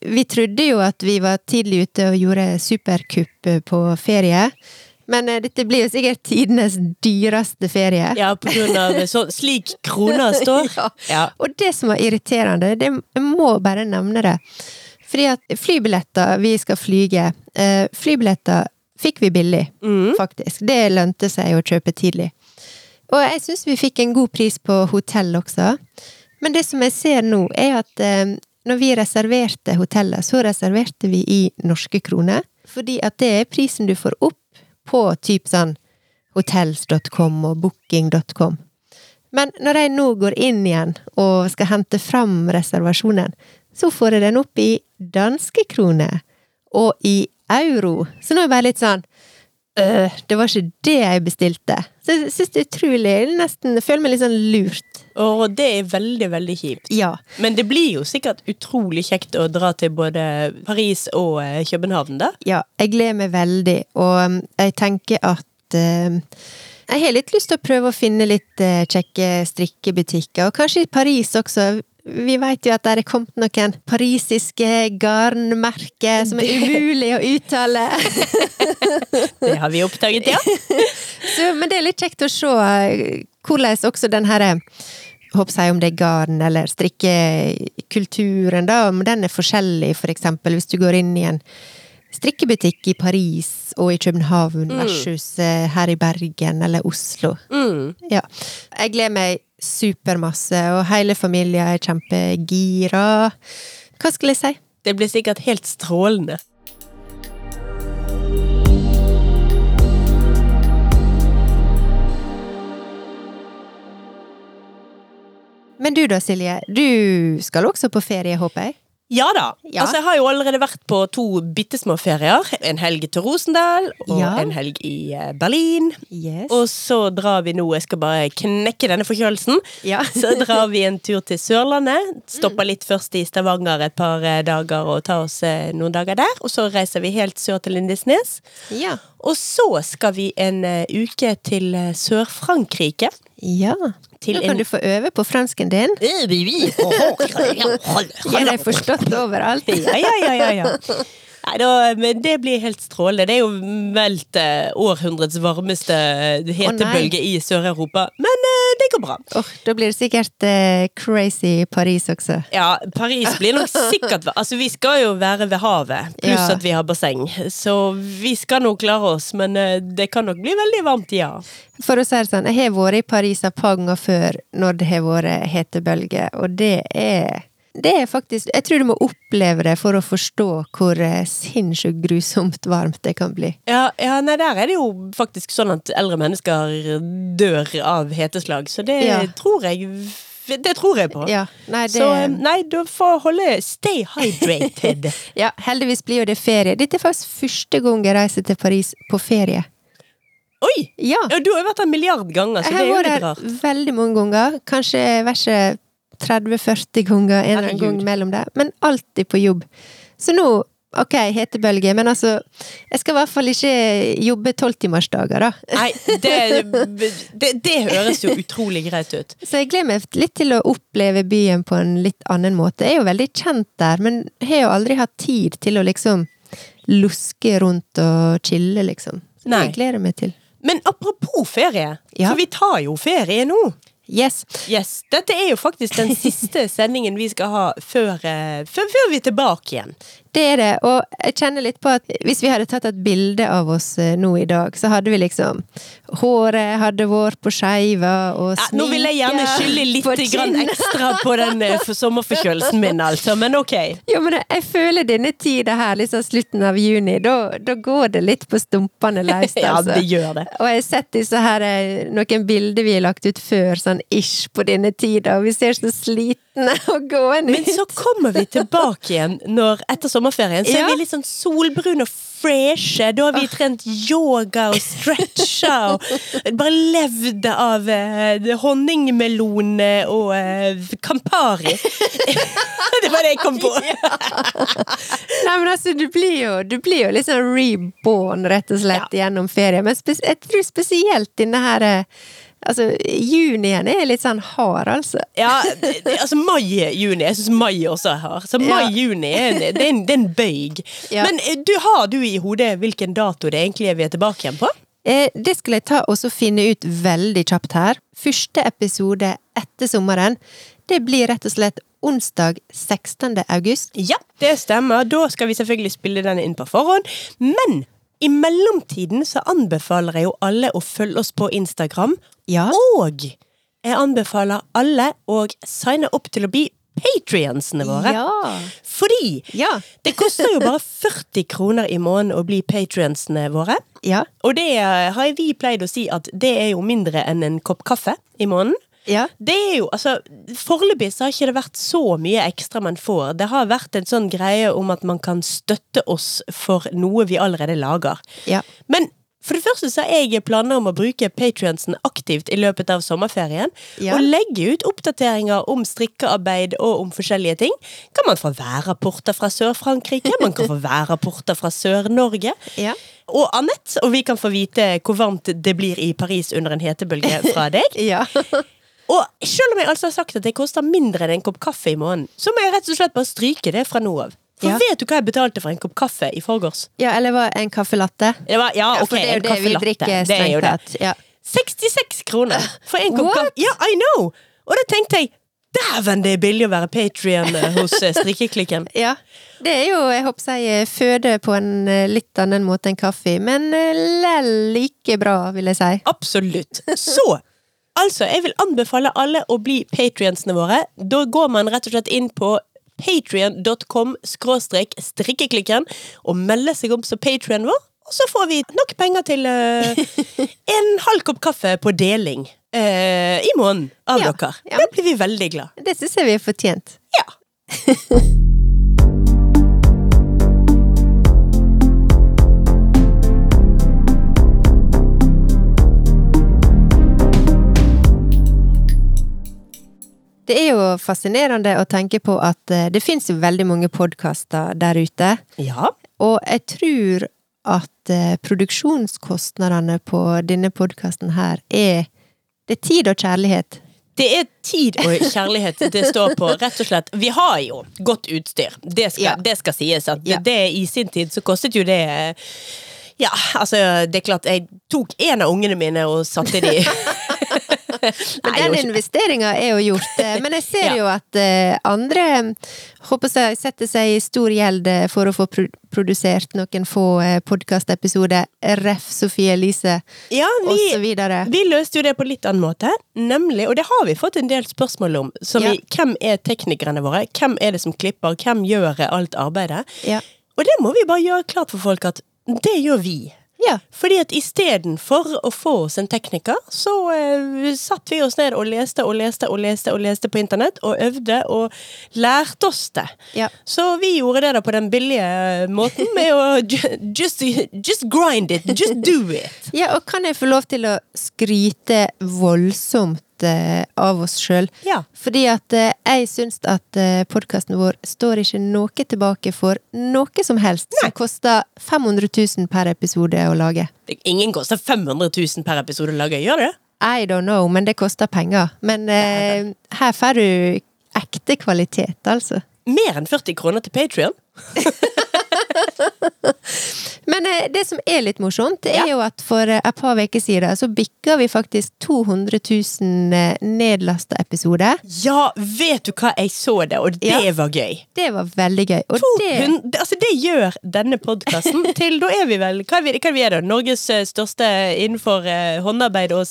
Vi trodde jo at vi var tidlig ute og gjorde superkupp på ferie. Men eh, dette blir jo sikkert tidenes dyreste ferie. Ja, på grunn av så, slik krona står. [laughs] Ja. Ja. Og det som var irriterende, det jeg må bare nevne det. Fordi at flybilletter vi skal flyge, eh, flybilletter fikk vi billig, faktisk. Det lønte seg å kjøpe tidlig. Og jeg syns vi fikk en god pris på hotell også. Men det som jeg ser nå, er at eh, når vi reserverte hotellet, så reserverte vi i norske kroner. Fordi at det er prisen du får opp på typ sånn hotels.com og booking.com. Men når jeg nå går inn igjen og skal hente fram reservasjonen, så får jeg den opp i danske kroner og i euro. Så nå er jeg bare litt sånn øh, Det var ikke det jeg bestilte. Så jeg syns det er utrolig Nesten jeg føler meg litt sånn lurt. Og det er veldig, veldig kjipt. Ja. Men det blir jo sikkert utrolig kjekt å dra til både Paris og eh, København, da. Ja, jeg gleder meg veldig, og um, jeg tenker at eh, jeg har litt lyst til å prøve å finne litt eh, kjekke strikkebutikker, og kanskje i Paris også. Vi vet jo at det er kommet noen parisiske garnmerker som er umulig å uttale. [laughs] Det har vi oppdaget, ja. [laughs] Så, men det er litt kjekt å se eh, hvordan også den her eh, Håper jeg om det er garn eller strikkekulturen, da, om den er forskjellig, for eksempel hvis du går inn i en strikkebutikk i Paris og i København versus eh, her i Bergen eller Oslo. Mm. Ja. Jeg gleder meg supermasse, og hele familien er kjempegira. Hva skulle jeg si? Det blir sikkert helt strålende. Men du da, Silje. Du skal også på ferie, håper jeg? Ja da. Ja. Altså, jeg har jo allerede vært på to bitte små ferier. En helg til Rosendal, og Ja. en helg i eh, Berlin. Yes. Og så drar vi nå, jeg skal bare knekke denne forkjølelsen. Ja. [laughs] Så drar vi en tur til Sørlandet. Stopper litt først i Stavanger et par eh, dager og tar oss eh, noen dager der. Og så reiser vi helt sør til Lindesnes. ja. Og så skal vi en uke til Sør-Frankrike. Ja. Nå kan en- du få øve på fransken din. Den er forstått overalt. Ja, ja, ja, ja, ja. Nei, da, men det blir helt strålende. Det er jo meldt eh, århundrets varmeste eh, hetebølge i Sør-Europa. Men eh, det går bra. Oh, da blir det sikkert eh, crazy Paris også. Ja, Paris blir nok sikkert Altså, vi skal jo være ved havet, pluss Ja. at vi har basseng. Så vi skal nok klare oss, men eh, det kan nok bli veldig varmt, ja. For å si det sånn, jeg har vært i Paris et par ganger før når det har vært hetebølger, og det er det er faktisk Jeg tror du må oppleve det for å forstå hvor eh, sinnssykt grusomt varmt det kan bli. Ja, ja, nei, der er det jo faktisk sånn at eldre mennesker dør av heteslag, så det Ja. tror jeg Det tror jeg på. Ja, nei, det Så eh, nei, du får holde Stay hydrated. [laughs] Ja, heldigvis blir jo det ferie. Dette er faktisk første gang jeg reiser til Paris på ferie. Oi! Ja! Ja, du har jo vært der en milliard ganger, så Jeg det er jo litt rart. vært har her der veldig mange ganger. Kanskje verse 30-40 ganger en eller annen gang mellom der. Men alltid på jobb. Så nå, ok, hetebølge, men altså Jeg skal i hvert fall ikke jobbe tolvtimersdager, da. Nei, det, det, det høres jo utrolig greit ut. [laughs] Så jeg gleder meg litt til å oppleve byen på en litt annen måte. Jeg er jo veldig kjent der, men jeg har jo aldri hatt tid til å liksom luske rundt og chille, liksom. Så Nei. det gleder jeg meg til. Men apropos ferie, Ja. for vi tar jo ferie nå. Yes. Yes, Dette er jo faktisk den siste sendingen vi skal ha før, eh, før, før vi er tilbake igjen. Det er det, og jeg kjenner litt på at hvis vi hadde tatt et bilde av oss eh, nå i dag, så hadde vi liksom Håret hadde vært på skeiva, og Ja, nå vil jeg gjerne skylde litt grann ekstra på den eh, sommerforkjølelsen min, altså. Men ok. Jo, men jeg, føler denne tida her, liksom slutten av juni, da, da går det litt på stumpene løs, [laughs] Ja, altså. det gjør det. Og jeg har sett disse her, eh, noen bilder vi har lagt ut før, sånn ish på denne tida, og vi ser så slitne [laughs] og gående Men så kommer vi tilbake igjen når, etter sommerferien. Så er vi litt sånn solbrune og freshe. Da har vi trent yoga og stretcha og bare levd av eh, honningmelon og eh, Campari. [laughs] det var det jeg kom på. Nei, men altså, du blir jo, du blir jo sånn reborn, rett og slett, gjennom ferie. Men jeg tror spesielt denne her eh, Altså, junien er litt sånn hard, altså. Ja, det- altså mai-juni. Jeg syns mai også er hard. Så mai-juni er, en- det er en, det er en bøyg. Ja. Men eh, du, har du i hodet hvilken dato det egentlig er vi er tilbake igjen på? Eh, det skal jeg ta og så finne ut veldig kjapt her. Første episode etter sommeren, det blir rett og slett onsdag 16. august. Ja, det stemmer. Da skal vi selvfølgelig spille den inn på forhånd. Men i mellomtiden så anbefaler jeg jo alle å følge oss på Instagram. Ja. Og jeg anbefaler alle å signe opp til å bli patrionsene våre. Ja. Fordi Ja. det koster jo bare 40 kroner i måneden å bli patrionsene våre. Ja. Og det har vi pleid å si at det er jo mindre enn en kopp kaffe i måneden. Ja. Det er jo, altså Foreløpig så har ikke det vært så mye ekstra man får. Det har vært en sånn greie om at man kan støtte oss for noe vi allerede lager. Ja. Men for det første så har jeg planer om å bruke patrionsen aktivt i løpet av sommerferien. Ja. Og legge ut oppdateringer om strikkearbeid og om forskjellige ting. Kan man få værrapporter fra Sør-Frankrike, man kan få [laughs] værrapporter fra Sør-Norge. Ja. Og annet, og vi kan få vite hvor varmt det blir i Paris under en hetebølge fra deg. [laughs] Ja. Og selv om jeg altså har sagt at det koster mindre enn en kopp kaffe i måneden, så må jeg rett og slett bare stryke det fra nå av. For Ja. vet du hva jeg betalte for en kopp kaffe i forgårs? ja, eller var en kaffelatte? Var, ja, Ja, ok, for det er jo en det vi drikker Det er jo strengt det. tatt. Ja. 66 kroner for en kopp kaffe. Ja, I know! Og da tenkte jeg Dæven, det er billig å være patrion hos eh, Strikkeklikken. [laughs] ja. Det er jo, jeg håper jeg, føde på en eh, litt annen måte enn kaffe, men eh, lell like bra, vil jeg si. Absolutt. Så altså, jeg vil anbefale alle å bli patriensene våre. Da går man rett og slett inn på patrion.com skråstrek strikkeklikken og melder seg om som patrion vår. Og så får vi nok penger til uh, en halv kopp kaffe på deling uh, i måneden av Ja, dere. ja. Da blir vi veldig glad. Det syns jeg vi har fortjent. Ja. [laughs] Det er jo fascinerende å tenke på at eh, det fins jo veldig mange podkaster der ute. Ja. Og jeg tror at eh, produksjonskostnadene på denne podkasten her er Det er tid og kjærlighet. Det er tid og kjærlighet det står på, rett og slett. Vi har jo godt utstyr, det skal, Ja. det skal sies. At Ja. det I sin tid så kostet jo det eh, Ja, altså, det er klart, jeg tok en av ungene mine og satte de [laughs] [laughs] Men den investeringa er jo gjort. eh, Men jeg ser [laughs] Ja. jo at eh, andre håper jeg setter seg i stor gjeld eh, for å få produsert noen få eh, podkastepisoder. Ref. Sofie Elise, Ja, vi, videre. vi løste jo det på litt annen måte. Nemlig, og det har vi fått en del spørsmål om. Som Ja. i, hvem er teknikerne våre? Hvem er det som klipper? Hvem gjør alt arbeidet? Ja. Og det må vi bare gjøre klart for folk at det gjør vi. Ja. Fordi at istedenfor å få oss en tekniker, så eh, satt vi oss ned og leste og leste og leste og leste på internett, og øvde og lærte oss det. Ja. Så vi gjorde det da på den billige måten med å just, just grind it, just do it. [laughs] Ja, og kan jeg få lov til å skryte voldsomt eh, av oss sjøl? Ja. Fordi at eh, jeg syns at eh, podkasten vår står ikke noe tilbake for noe som helst som koster 500 000 per episode å lage. Ingen koster 500 000 per episode å lage, gjør det? I don't know, men det koster penger. Men eh, her får du ekte kvalitet, altså. Mer enn 40 kroner til Patrion? [laughs] Men eh, det som er litt morsomt, det er jo at for eh, et par uker siden så bikka vi faktisk 200 000 eh, nedlasta episoder. Ja, vet du hva, jeg så det, og det Ja. var gøy. Det var veldig gøy. Og det altså det gjør denne podkasten [laughs] til Da er vi vel Hva er vi, hva er vi er da? Norges eh, største innenfor håndarbeid og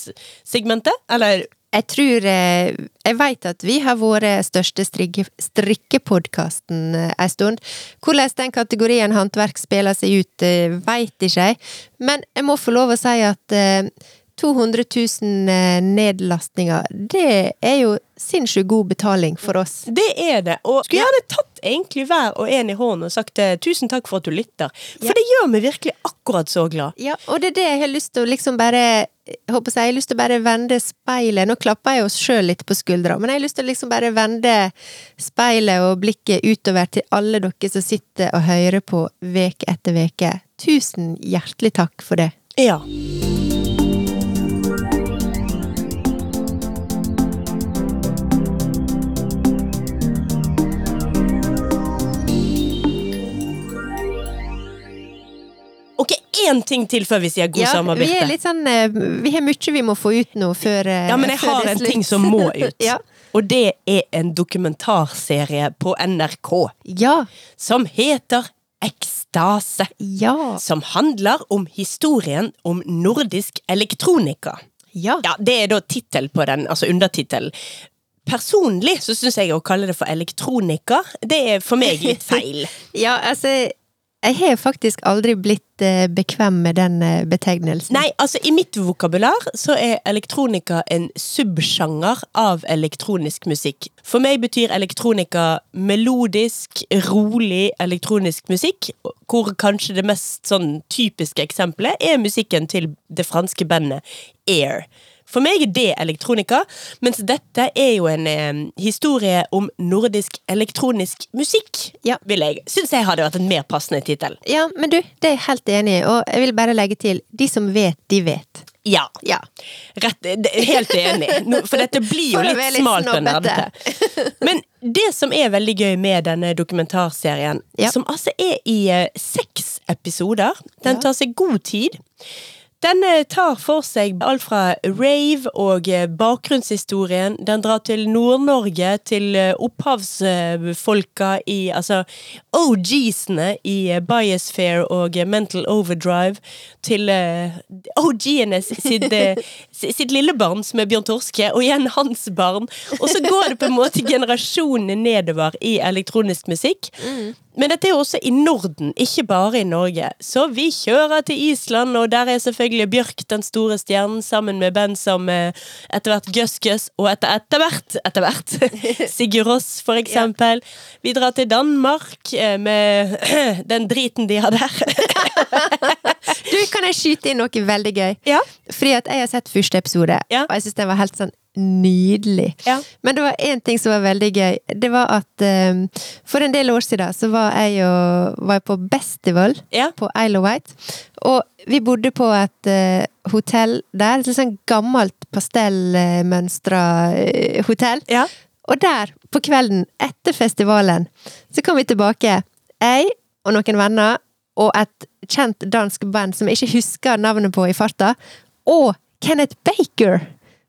segmentet? Eller Jeg tror eh, Jeg veit at vi har vært største strikke, strikkepodkasten eh, en stund. Hvordan den kategorien håndverk spiller seg ut, vet veit ikke jeg. Men jeg må få lov å si at eh, 200 000 eh, nedlastninger, det er jo sinnssykt god betaling for oss. Det er det. Og skulle gjerne tatt egentlig hver og en i hånden og sagt eh, tusen takk for at du lytter. For Ja. det gjør meg virkelig akkurat så glad. Ja, og det er det jeg har lyst til å liksom bare jeg håper jeg, jeg har lyst til å bare vende speilet Nå klapper jeg oss sjøl litt på skuldra, men jeg har lyst til å liksom bare vende speilet og blikket utover til alle dere som sitter og hører på veke etter veke. Tusen hjertelig takk for det. Ja. Ok, én ting til før vi sier god Ja, sommer, vi er Birte. litt sånn eh, Vi har mye vi må få ut nå før eh, Ja, men jeg har en ting som må [laughs] ut. ja. Og det er en dokumentarserie på NRK ja. som heter Ekstase. Ja. Som handler om historien om nordisk elektronika. Ja. Ja, det er da tittel på den, altså undertittelen. Personlig så syns jeg å kalle det for elektronika, det er for meg litt feil. [laughs] ja, altså Jeg har faktisk aldri blitt eh, bekvem med den eh, betegnelsen. Nei, altså i mitt vokabular så er elektronika en subsjanger av elektronisk musikk. For meg betyr elektronika melodisk, rolig elektronisk musikk, hvor kanskje det mest sånn typiske eksempelet er musikken til det franske bandet Air. For meg er det elektronika, mens dette er jo en eh, historie om nordisk elektronisk musikk, Ja. vil jeg. Syns jeg hadde vært en mer passende tittel. Ja, men du, det er jeg helt enig i, og jeg vil bare legge til de som vet, de vet. Ja. Ja. Rett, helt enig. For dette blir jo litt litt smalt og nerdete. Men det som er veldig gøy med denne dokumentarserien, Ja. som altså er i eh, seks episoder Den tar seg god tid. Den eh, tar for seg alt fra rave og eh, bakgrunnshistorien. Den drar til Nord-Norge, til eh, opphavsfolka i Altså OG-ene i Biosphere og Mental Overdrive. Til OG-ene sitt, sitt lille barn, som er Bjørn Torske, og igjen hans barn. Og så går det på en måte generasjonene nedover i elektronisk musikk. Men dette er jo også i Norden, ikke bare i Norge. Så vi kjører til Island, og der er selvfølgelig Bjørk den store stjernen, sammen med band som eh, etter hvert Gus Gus, og etter, etter hvert, etter hvert [laughs] Sigurd Ross, for eksempel. Vi drar til Danmark eh, med [clears throat] den driten de har der. [laughs] Du, kan jeg skyte inn noe veldig gøy? Ja. Fordi at jeg har sett første episode, Ja. og jeg syns den var helt sånn nydelig. Ja. Men det var én ting som var veldig gøy. Det var at um, for en del år siden så var jeg, jo, var jeg på Bestival Ja. på Isle of Wight. Og vi bodde på et uh, hotell der. Et sånn gammelt pastellmønstra uh, hotell. Ja. Og der, på kvelden etter festivalen, så kom vi tilbake. Jeg og noen venner, og et kjent dansk band som jeg ikke husker navnet på i farta, og Kenneth Baker.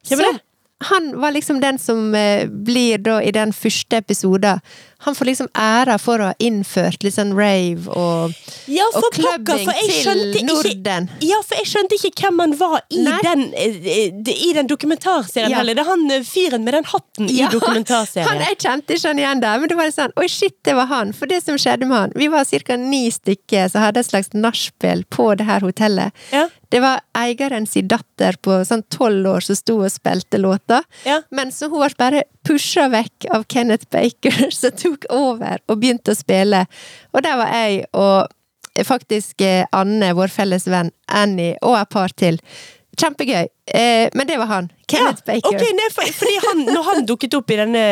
Hvem er det? han var liksom den som eh, blir da i den første episoden. Han får liksom æra for å ha innført litt sånn rave og, Ja, og clubbing til Norden. ikke. Ja, for jeg skjønte ikke hvem han var i Nei. den, eh, i den dokumentarserien Ja. heller. Det er han eh, fyren med den hatten i dokumentarserien. Han, jeg kjente ikke han igjen der, men det var sånn Oi, shit, det var han. For det som skjedde med han Vi var ca. ni stykker som hadde et slags nachspiel på det her hotellet. Ja. Det var eieren sin datter på sånn tolv år som sto og spilte låter. Ja. Men så hun ble bare pusha vekk av Kenneth Baker, [laughs] som tok over og begynte å spille. Og der var jeg og faktisk eh, Anne, vår felles venn, Annie og et par til. Kjempegøy. Eh, men det var han. Kenneth ja. Baker. Okay, nei, for, fordi han, når han dukket opp i denne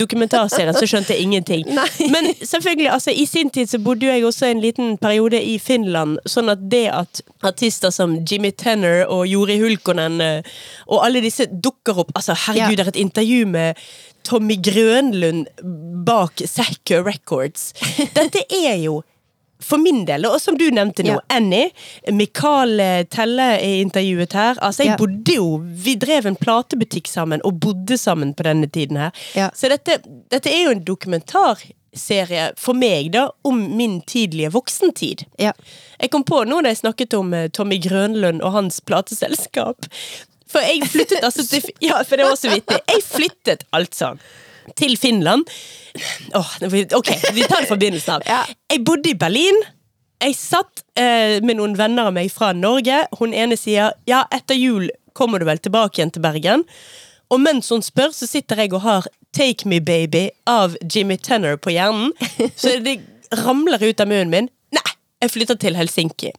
dokumentarserien, så skjønte jeg ingenting. [laughs] Nei. Men selvfølgelig, altså, i sin tid så bodde jeg også en liten periode i Finland, sånn at det at artister som Jimmy Tenner og Jori Hulkonen eh, og alle disse dukker opp Altså, herregud, Ja. det er et intervju med Tommy Grønlund bak Sacker Records. [laughs] Dette er jo for min del, og som du nevnte nå, Ja. Annie, Mikael eh, Telle er intervjuet her. Altså, jeg Ja. bodde jo Vi drev en platebutikk sammen, og bodde sammen på denne tiden her. Ja. Så dette, dette er jo en dokumentarserie for meg, da, om min tidlige voksentid. Jeg kom på nå da jeg snakket om eh, Tommy Grønlund og hans plateselskap. For jeg flyttet altså til Ja, for det var så vittig. Jeg flyttet altså til Finland. Åh, ok, vi tar det fra begynnelsen av. Ja. Jeg bodde i Berlin. Jeg satt eh, med noen venner av meg fra Norge. Hun ene sier ja, etter jul kommer du vel tilbake igjen til Bergen. Og mens hun spør, så sitter jeg og har Take Me Baby av Jimmy Tenner på hjernen. Så det ramler ut av munnen min. Jeg flytta til Helsinki.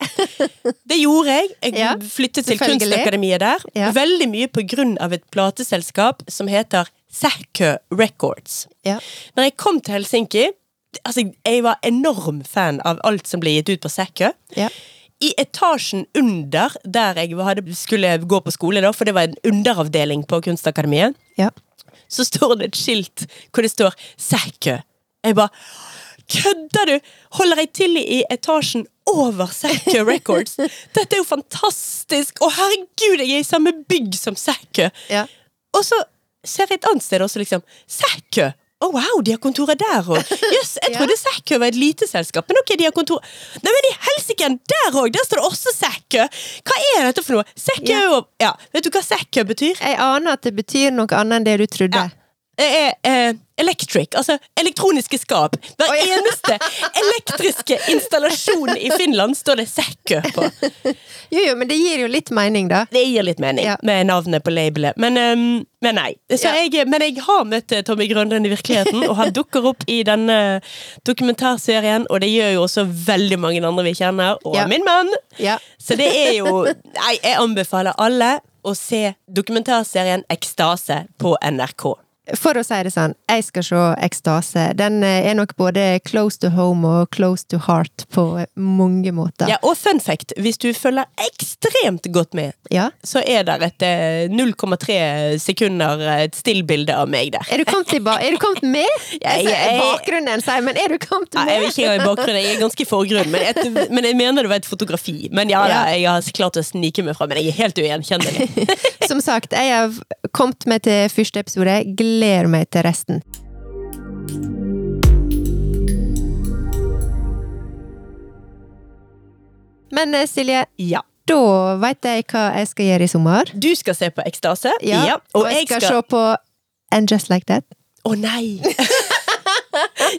Det gjorde jeg. Jeg Ja, flyttet til. Kunstakademiet der. Ja. Veldig mye på grunn av et plateselskap som heter Sækkø Records. Ja. Når jeg kom til Helsinki Altså, jeg var enorm fan av alt som ble gitt ut på Sækkø. Ja. I etasjen under der jeg hadde, skulle gå på skole, da, for det var en underavdeling på Kunstakademiet, Ja. så står det et skilt hvor det står Sækkø. Jeg bare Kødder du?! Holder jeg til i etasjen over Sækkø Records? [laughs] Dette er jo fantastisk! Å, herregud, jeg er i samme bygg som Sækkø! Ja. Og så ser jeg et annet sted også, liksom. Sækkø! Å wow, de har kontoret der òg! Jøss, jeg [laughs] Ja. trodde Sækkø var et lite selskap, men ok, de har kontor Nei, men i helsike, der òg! Der står det også Sækkø! Hva er dette for noe? Sækkø jo Ja, vet du hva Sækkø betyr? Jeg aner at det betyr noe annet enn det du trodde. Ja. Er eh, electric, altså elektroniske skap. Hver oh, ja. eneste elektriske installasjon i Finland står det Sækkø på. Jo, jo, men det gir jo litt mening, da. Det gir litt mening Ja. med navnet på labelet, men, um, men nei. Så Ja. jeg, men jeg har møtt eh, Tommy Grønlund i virkeligheten, og han dukker opp i denne dokumentarserien, og det gjør jo også veldig mange andre vi kjenner, og min mann. Ja. Så det er jo Nei, jeg anbefaler alle å se dokumentarserien Ekstase på NRK. For å si det sånn, jeg skal se Ekstase. Den eh, er nok både close to home og close to heart på mange måter. Ja, og fun fact, hvis du følger ekstremt godt med, Ja. så er det et eh, 0,3 sekunder eh, et stillbilde av meg der. Er du kommet, er du kommet med? [laughs] Jeg- Jeg, jeg- bakgrunnen sier, men er du kommet Nei, jeg er ikke i bakgrunnen, jeg er ganske i forgrunnen. Men et, men jeg mener det var et fotografi. Men ja, da, jeg har klart å snike meg fra, men jeg er helt ugjenkjennelig. [laughs] Som sagt, jeg har kommet meg til første episode. Gleder meg til resten. Men eh, Silje, Ja. da veit jeg hva jeg skal gjøre i sommer. Du skal se på Ekstase. Ja, og jeg skal, se på And Just Like That. Å nei! [laughs]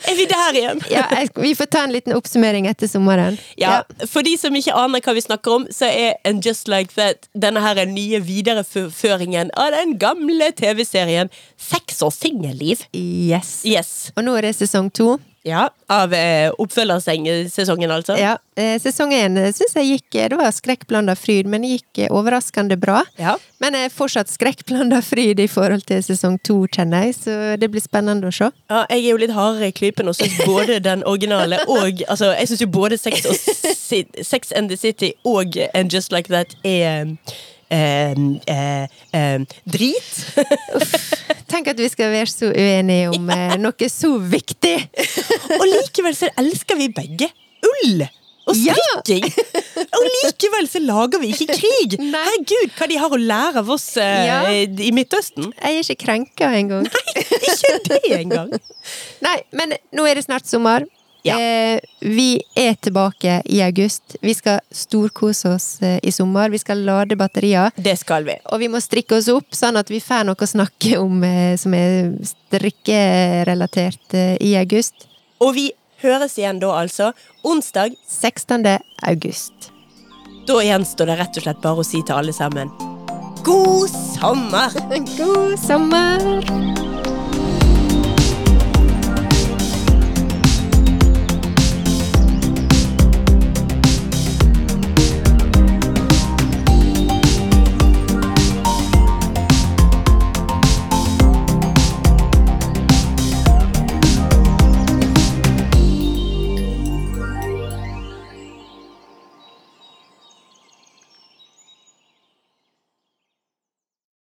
er vi der igjen? Ja, vi får ta en liten oppsummering etter sommeren. Ja, For de som ikke aner hva vi snakker om, så er And Just Like That denne her nye videreføringen av den gamle TV-serien Sex og singelliv. Yes. Yes. Og nå er det sesong to. Ja, Av eh, oppfølgersesongen, altså. Ja, eh, sesong én syns jeg gikk Det var skrekkblanda fryd, men det gikk eh, overraskende bra. Ja. Men er fortsatt skrekkblanda fryd i forhold til sesong to, kjenner jeg, så det blir spennende å se. Ja, jeg er jo litt hardere i klypen og syns både [laughs] den originale og Altså, jeg syns jo både Sex, og Sex and the City og And Just Like That er eh, eh, eh, drit. Tenk at vi skal være så uenige om eh, noe så viktig! Og likevel så elsker vi begge ull! Og Ja. Og likevel så lager vi ikke krig! Nei. Herregud, hva de har å lære av oss eh, Ja. i Midtøsten! Jeg er ikke krenka engang. Ikke det engang! Nei, men nå er det snart sommer. Ja. Eh, vi er tilbake i august. Vi skal storkose oss eh, i sommer. Vi skal lade batterier. Det skal vi. Og vi må strikke oss opp, sånn at vi får noe å snakke om eh, som er strikkerelatert eh, i august. Og vi høres igjen da, altså. Onsdag. 16. august. Da gjenstår det rett og slett bare å si til alle sammen God sommer! [laughs] God sommer!